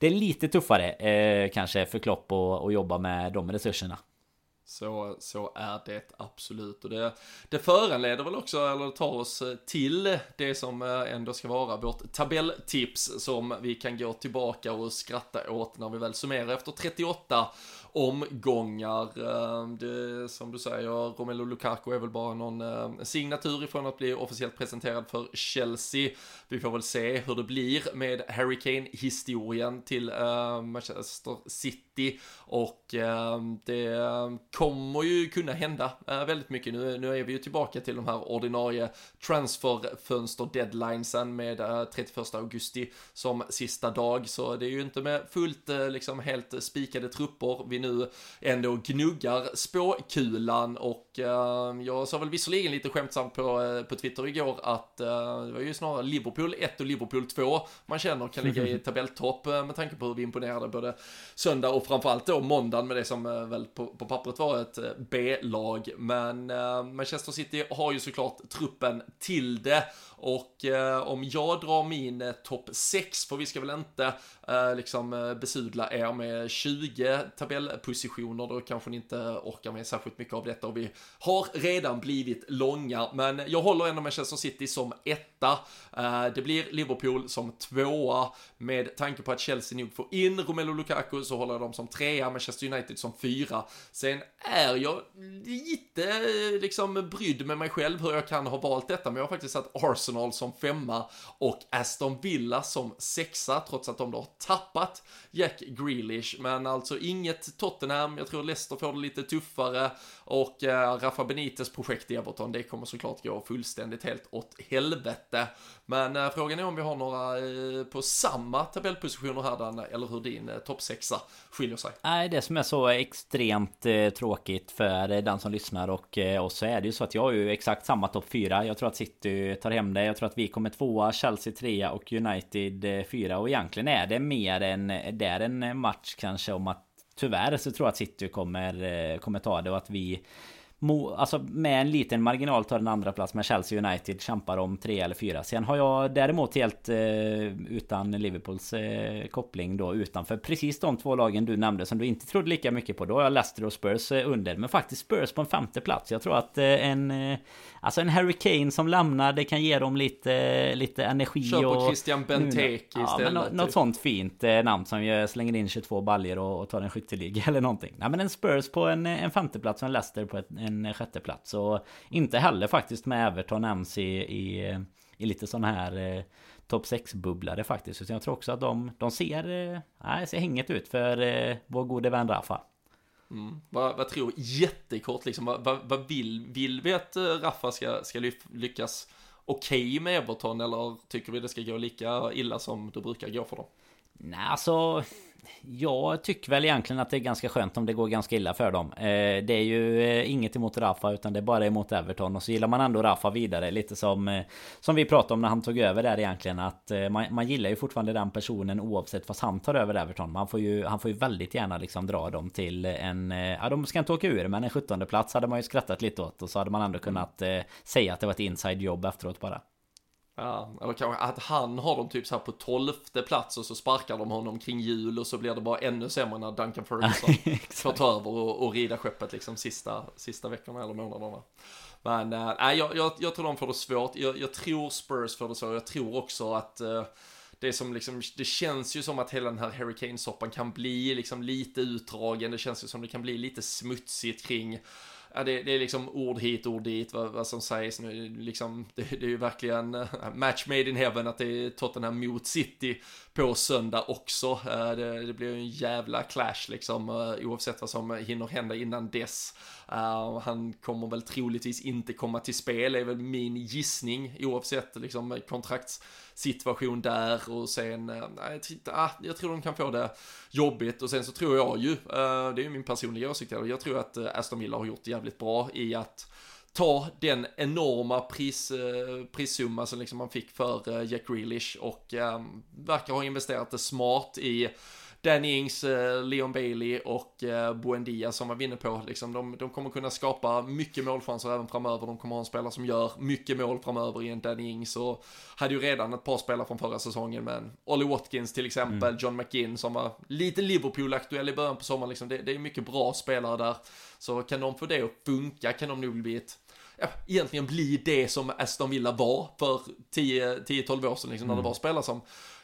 det är lite tuffare eh, kanske för Klopp att jobba med de resurserna. Så, så är det absolut. Och det, det föranleder väl också, eller tar oss eh, till det som eh, ändå ska vara vårt tabelltips som vi kan gå tillbaka och skratta åt när vi väl summerar efter 38 omgångar. Ehm, det, som du säger, Romelu Lukaku är väl bara någon ehm, signatur ifrån att bli officiellt presenterad för Chelsea. Vi får väl se hur det blir med Harry Kane-historien till ehm, Manchester City och det kommer ju kunna hända eh, väldigt mycket. Nu, nu är vi ju tillbaka till de här ordinarie transferfönster deadlinesen med eh, 31 augusti som sista dag, så det är ju inte med fullt eh, liksom helt spikade trupper vi nu ändå gnuggar spåkulan och jag sa väl visserligen lite skämtsamt på, på Twitter igår att det var ju snarare Liverpool Liverpool 1 och Liverpool 2 man känner kan ligga i tabelltopp eh, med tanke på hur vi imponerade både söndag och framförallt då måndagen med det som eh, väl på, på pappret var ett eh, B-lag. Men Manchester City har ju såklart truppen till det och eh, om jag drar min eh, topp 6, för vi ska väl inte eh, liksom eh, besudla er med 20 tabellpositioner, då kanske ni inte orkar med särskilt mycket av detta och vi har redan blivit långa, men jag håller ändå Manchester City som etta. Eh, det blir Liverpool som tvåa med tanke på att Chelsea nog får in Romelu Lukaku så håller jag dem som trea, Manchester United som fyra. Sen är jag lite eh, liksom brydd med mig själv hur jag kan ha valt detta, men jag har faktiskt satt Arsenal som femma och Aston Villa som sexa, trots att de då har tappat Jack Grealish. Men alltså inget Tottenham, jag tror Leicester får det lite tuffare och eh, Rafa Benites projekt i Everton, det kommer såklart gå fullständigt helt åt helvete. Men eh, frågan är om vi har några eh, på samma tabellpositioner här, Dan, eller hur din eh, toppsexa skiljer sig. Nej, det som är så extremt eh, tråkigt för den som lyssnar och eh, oss så är det ju så att jag har ju exakt samma topp fyra. Jag tror att City tar hem det. Jag tror att vi kommer tvåa, Chelsea trea och United eh, fyra. Och egentligen är det mer än, det är en match kanske om att Tyvärr så tror jag att City kommer, eh, kommer ta det och att vi Alltså med en liten marginal tar en andra plats med Chelsea United kämpar om tre eller fyra. Sen har jag däremot helt eh, utan Liverpools eh, koppling då utanför precis de två lagen du nämnde som du inte trodde lika mycket på. Då har jag Leicester och Spurs eh, under. Men faktiskt Spurs på en femte plats. Jag tror att eh, en eh, Alltså en Harry Kane som lämnar det kan ge dem lite, lite energi Kör på och... Christian Benteke ja, istället. Något typ. sånt fint eh, namn som jag slänger in 22 baljer och, och tar en skytteliga eller någonting. Nej men en Spurs på en, en femteplats och en Leicester på en, en sjätteplats. Och inte heller faktiskt med Everton nämns i, i, i lite sån här eh, topp 6-bubblare faktiskt. Så jag tror också att de, de ser, eh, ser hänget ut för eh, vår gode vän Rafa. Mm. Vad, vad tror, jättekort liksom, vad, vad, vad, vill, vill vi att eh, Rafa ska, ska lyckas okej okay med Everton eller tycker vi det ska gå lika illa som det brukar gå för dem? Nej, alltså jag tycker väl egentligen att det är ganska skönt om det går ganska illa för dem. Eh, det är ju eh, inget emot Rafa utan det är bara emot Everton. Och så gillar man ändå Rafa vidare. Lite som, eh, som vi pratade om när han tog över där egentligen. Att eh, man, man gillar ju fortfarande den personen oavsett fast han tar över Everton. Man får ju, han får ju väldigt gärna liksom dra dem till en... Eh, ja, de ska inte åka ur men en 17 plats hade man ju skrattat lite åt. Och så hade man ändå kunnat eh, säga att det var ett inside jobb efteråt bara. Ja, eller kanske att han har dem typ så här på tolfte plats och så sparkar de honom kring jul och så blir det bara ännu sämre när Duncan Ferguson får ta över och, och rida skeppet liksom sista, sista veckorna eller månaderna. Men äh, jag, jag, jag tror de får det svårt. Jag, jag tror Spurs får det så. Jag tror också att äh, det som liksom, det känns ju som att hela den här Hurricane-soppan kan bli liksom lite utdragen. Det känns ju som det kan bli lite smutsigt kring ja, det, det, är liksom ord hit, ord dit, vad, vad som sägs nu. Liksom, det, det, är ju verkligen eh, match made in heaven att det är Tottenham mot City på söndag också. Eh, det, det, blir ju en jävla clash liksom, eh, oavsett vad som hinner hända innan dess. han kommer väl troligtvis inte komma till spel, är väl min gissning, oavsett liksom kontrakts situation där och sen, eh, nej, titta, ah, jag tror de kan få det jobbigt. Och sen så tror jag ju, eh, det är ju min personliga åsikt, jag tror att eh, Aston Villa har gjort jävligt bra i att ta den enorma pris, prissumma som liksom man fick för Jack Grealish och verkar ha investerat det smart i Danny Ings, eh, Leon Bailey och eh, Buendia som var inne på. Liksom, de, de kommer kunna skapa mycket målchanser även framöver. De kommer ha en spelare som gör mycket mål framöver i en Danny Ings och hade ju redan ett par spelare från förra säsongen med Ollie Watkins till exempel, mm. John McGinn som var lite Liverpool-aktuell i början på sommaren. Liksom. Det, det är mycket bra spelare där. Så kan de få det att funka kan de nog bli ett ja, egentligen bli det som Aston Villa var för 10-12 år sedan, liksom, mm. när det mm. var spelare som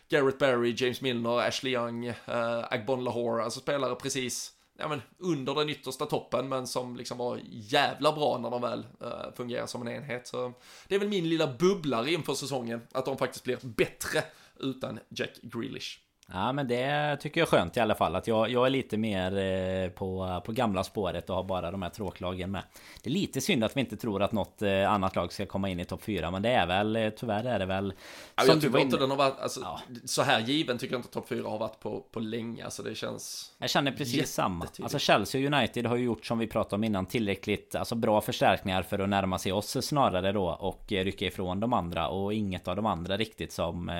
Garrett Barry, James Milner, Ashley Young, eh, Agbon Lahore, alltså spelare precis ja, men under den yttersta toppen men som liksom var jävla bra när de väl eh, fungerar som en enhet. Så det är väl min lilla bubblare inför säsongen, att de faktiskt blir bättre utan Jack Grealish. Ja men det tycker jag är skönt i alla fall att jag, jag är lite mer eh, på, på gamla spåret och har bara de här tråklagen med. Det är lite synd att vi inte tror att något eh, annat lag ska komma in i topp 4 men det är väl eh, tyvärr är det väl ja, Jag tycker inte den har varit alltså, ja. Så här given tycker jag inte topp 4 har varit på, på länge alltså det känns Jag känner precis samma Alltså Chelsea United har ju gjort som vi pratade om innan tillräckligt Alltså bra förstärkningar för att närma sig oss snarare då och rycka ifrån de andra och inget av de andra riktigt som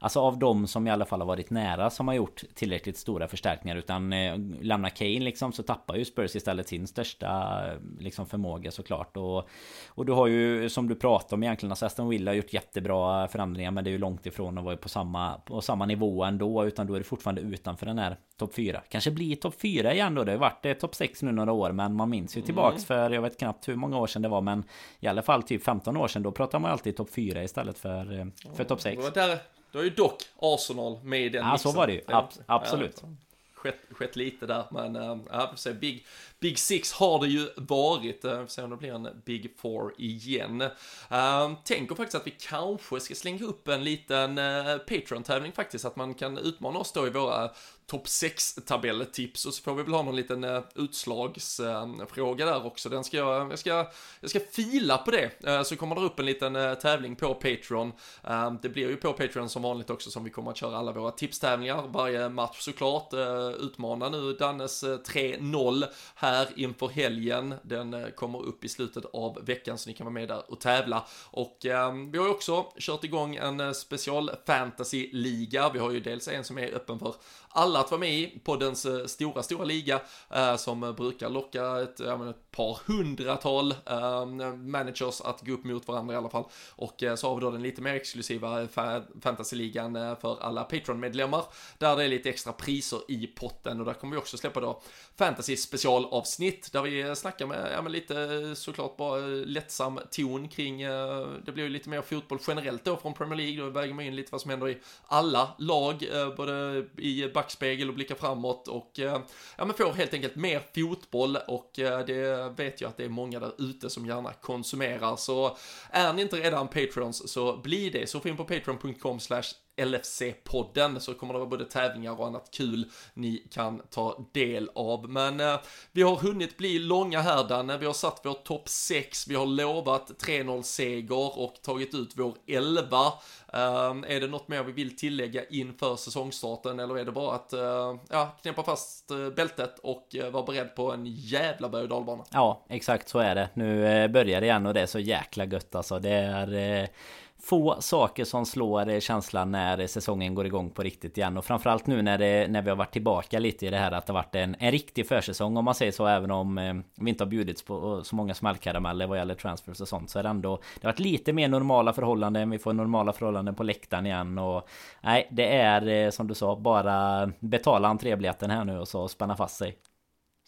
Alltså av de som i alla fall har varit nära som har gjort tillräckligt stora förstärkningar utan eh, lämna Kane liksom så tappar ju Spurs istället sin största liksom förmåga såklart. Och, och du har ju som du pratade om egentligen alltså Aston Villa har gjort jättebra förändringar men det är ju långt ifrån att vara på samma, på samma nivå ändå utan då är det fortfarande utanför den här topp 4 Kanske blir topp 4 igen då Det har ju varit eh, topp 6 nu några år Men man minns ju tillbaks mm. för Jag vet knappt hur många år sedan det var Men I alla fall typ 15 år sedan Då pratar man alltid topp 4 istället för, eh, för topp 6 då är ju dock Arsenal med i den Ja, så var det ju. Ab absolut. skett, skett lite där, men äh, ja. Big, Big Six har det ju varit, vi får se om det blir en Big Four igen. Ehm, tänker faktiskt att vi kanske ska slänga upp en liten eh, Patreon-tävling faktiskt, att man kan utmana oss då i våra topp 6-tabelltips och så får vi väl ha någon liten eh, uh, utslagsfråga ehm, där också. Den ska jag, jag ska, jag ska fila på det, så kommer det upp en liten tävling på Patreon. Ehm, det blir ju på Patreon som vanligt också som vi kommer att köra alla våra tipstävlingar varje match såklart. utmana nu Dannes 3-0 här inför helgen. Den eh, kommer upp i slutet av veckan så ni kan vara med där och tävla. Och ehm, vi har ju också kört igång en eh, special fantasy-liga. Vi har ju dels en som är öppen för alla att vara med i poddens eh, stora, stora liga eh, som brukar locka ett, ett par hundratal eh, managers att gå upp mot varandra i alla fall. Och eh, så har vi då den lite mer exklusiva fantasyligan eh, för alla Patreon-medlemmar där det är lite extra priser i potten. Och där kommer vi också släppa då fantasy specialavsnitt där vi eh, snackar med, ja men lite såklart bara lättsam ton kring, det blir ju lite mer fotboll generellt då från Premier League, då väger man in lite vad som händer i alla lag, både i backspegel och blickar framåt. Och eh, ja, men får helt enkelt mer fotboll och eh, det vet jag att det är många där ute som gärna konsumerar. Så är ni inte redan Patreons så bli det. Så få in på patreon.com slash LFC-podden så kommer det vara både tävlingar och annat kul ni kan ta del av. Men eh, vi har hunnit bli långa här Danne, vi har satt vår topp 6, vi har lovat 3-0 seger och tagit ut vår 11. Ehm, är det något mer vi vill tillägga inför säsongstarten eller är det bara att eh, ja, knäppa fast eh, bältet och eh, vara beredd på en jävla berg och dalbana? Ja, exakt så är det. Nu börjar det igen och det är så jäkla gött alltså. Det är få saker som slår eh, känslan när säsongen går igång på riktigt igen. Och framförallt nu när, det, när vi har varit tillbaka lite i det här att det har varit en, en riktig försäsong om man säger så. Även om eh, vi inte har bjudits på eh, så många smällkarameller vad gäller transfers och sånt. Så är det ändå Det har varit lite mer normala förhållanden. Vi får normala förhållanden på läktaren igen. Och nej, det är eh, som du sa bara betala entrébiljetten här nu och så spänna fast sig.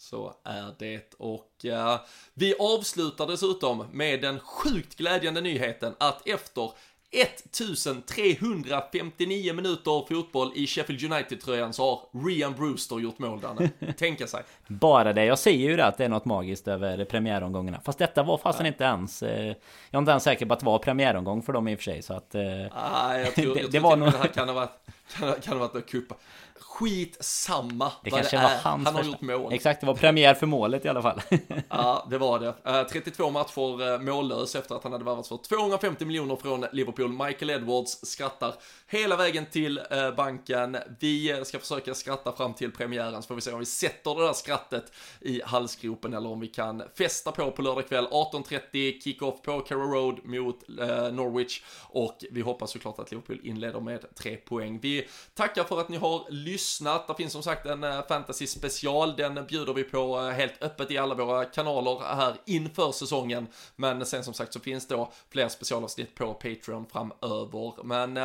Så är det och uh, vi avslutar dessutom med den sjukt glädjande nyheten att efter 1359 minuter fotboll i Sheffield United-tröjan så har Rian Brewster gjort mål Danne. Tänka sig. Bara det. Jag säger ju det att det är något magiskt över premiäromgångarna. Fast detta var fasen inte ens... Eh, jag är inte ens säker på att det var premiäromgång för dem i och för sig. Så att... Eh, ah, jag tror, det, jag tror det var nog... det här kan ha varit, kan, kan ha varit en kuppa skit samma det kanske det var hans Han har gjort mål. Exakt, det var premiär för målet i alla fall. ja, det var det. 32 eh, matcher eh, mållös efter att han hade värvats för 250 miljoner från Liverpool. Michael Edwards skrattar hela vägen till eh, banken. Vi ska försöka skratta fram till premiären så får vi se om vi sätter det där skrattet i halsgropen eller om vi kan festa på på lördag kväll 18.30 kickoff på Carrow Road mot eh, Norwich och vi hoppas såklart att Liverpool inleder med tre poäng. Vi tackar för att ni har lyssnat. Det finns som sagt en eh, fantasy special. Den bjuder vi på helt öppet i alla våra kanaler här inför säsongen. Men sen som sagt så finns då fler specialavsnitt på Patreon framöver. Men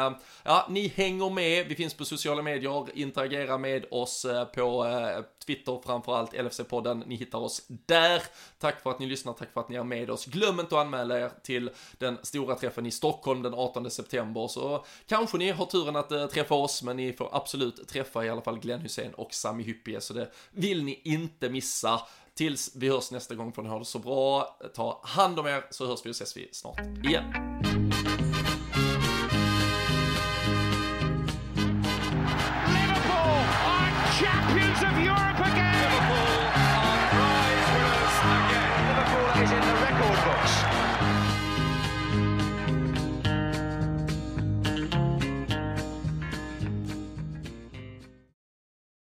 ja, ja, ni hänger med. Vi finns på sociala medier. Interagera med oss eh, på eh, Twitter framförallt, LFC-podden. Ni hittar oss där. Tack för att ni lyssnar, tack för att ni är med oss. Glöm inte att anmäla er till den stora träffen i Stockholm den 18 september. Så kanske ni har turen att eh, träffa oss, men ni får absolut träffa i alla fall Glenn Hussein och Sami Hyppie, så det vill ni inte missa. Tills vi hörs nästa gång får ni ha det så bra. Ta hand om er så hörs vi och ses vi snart igen.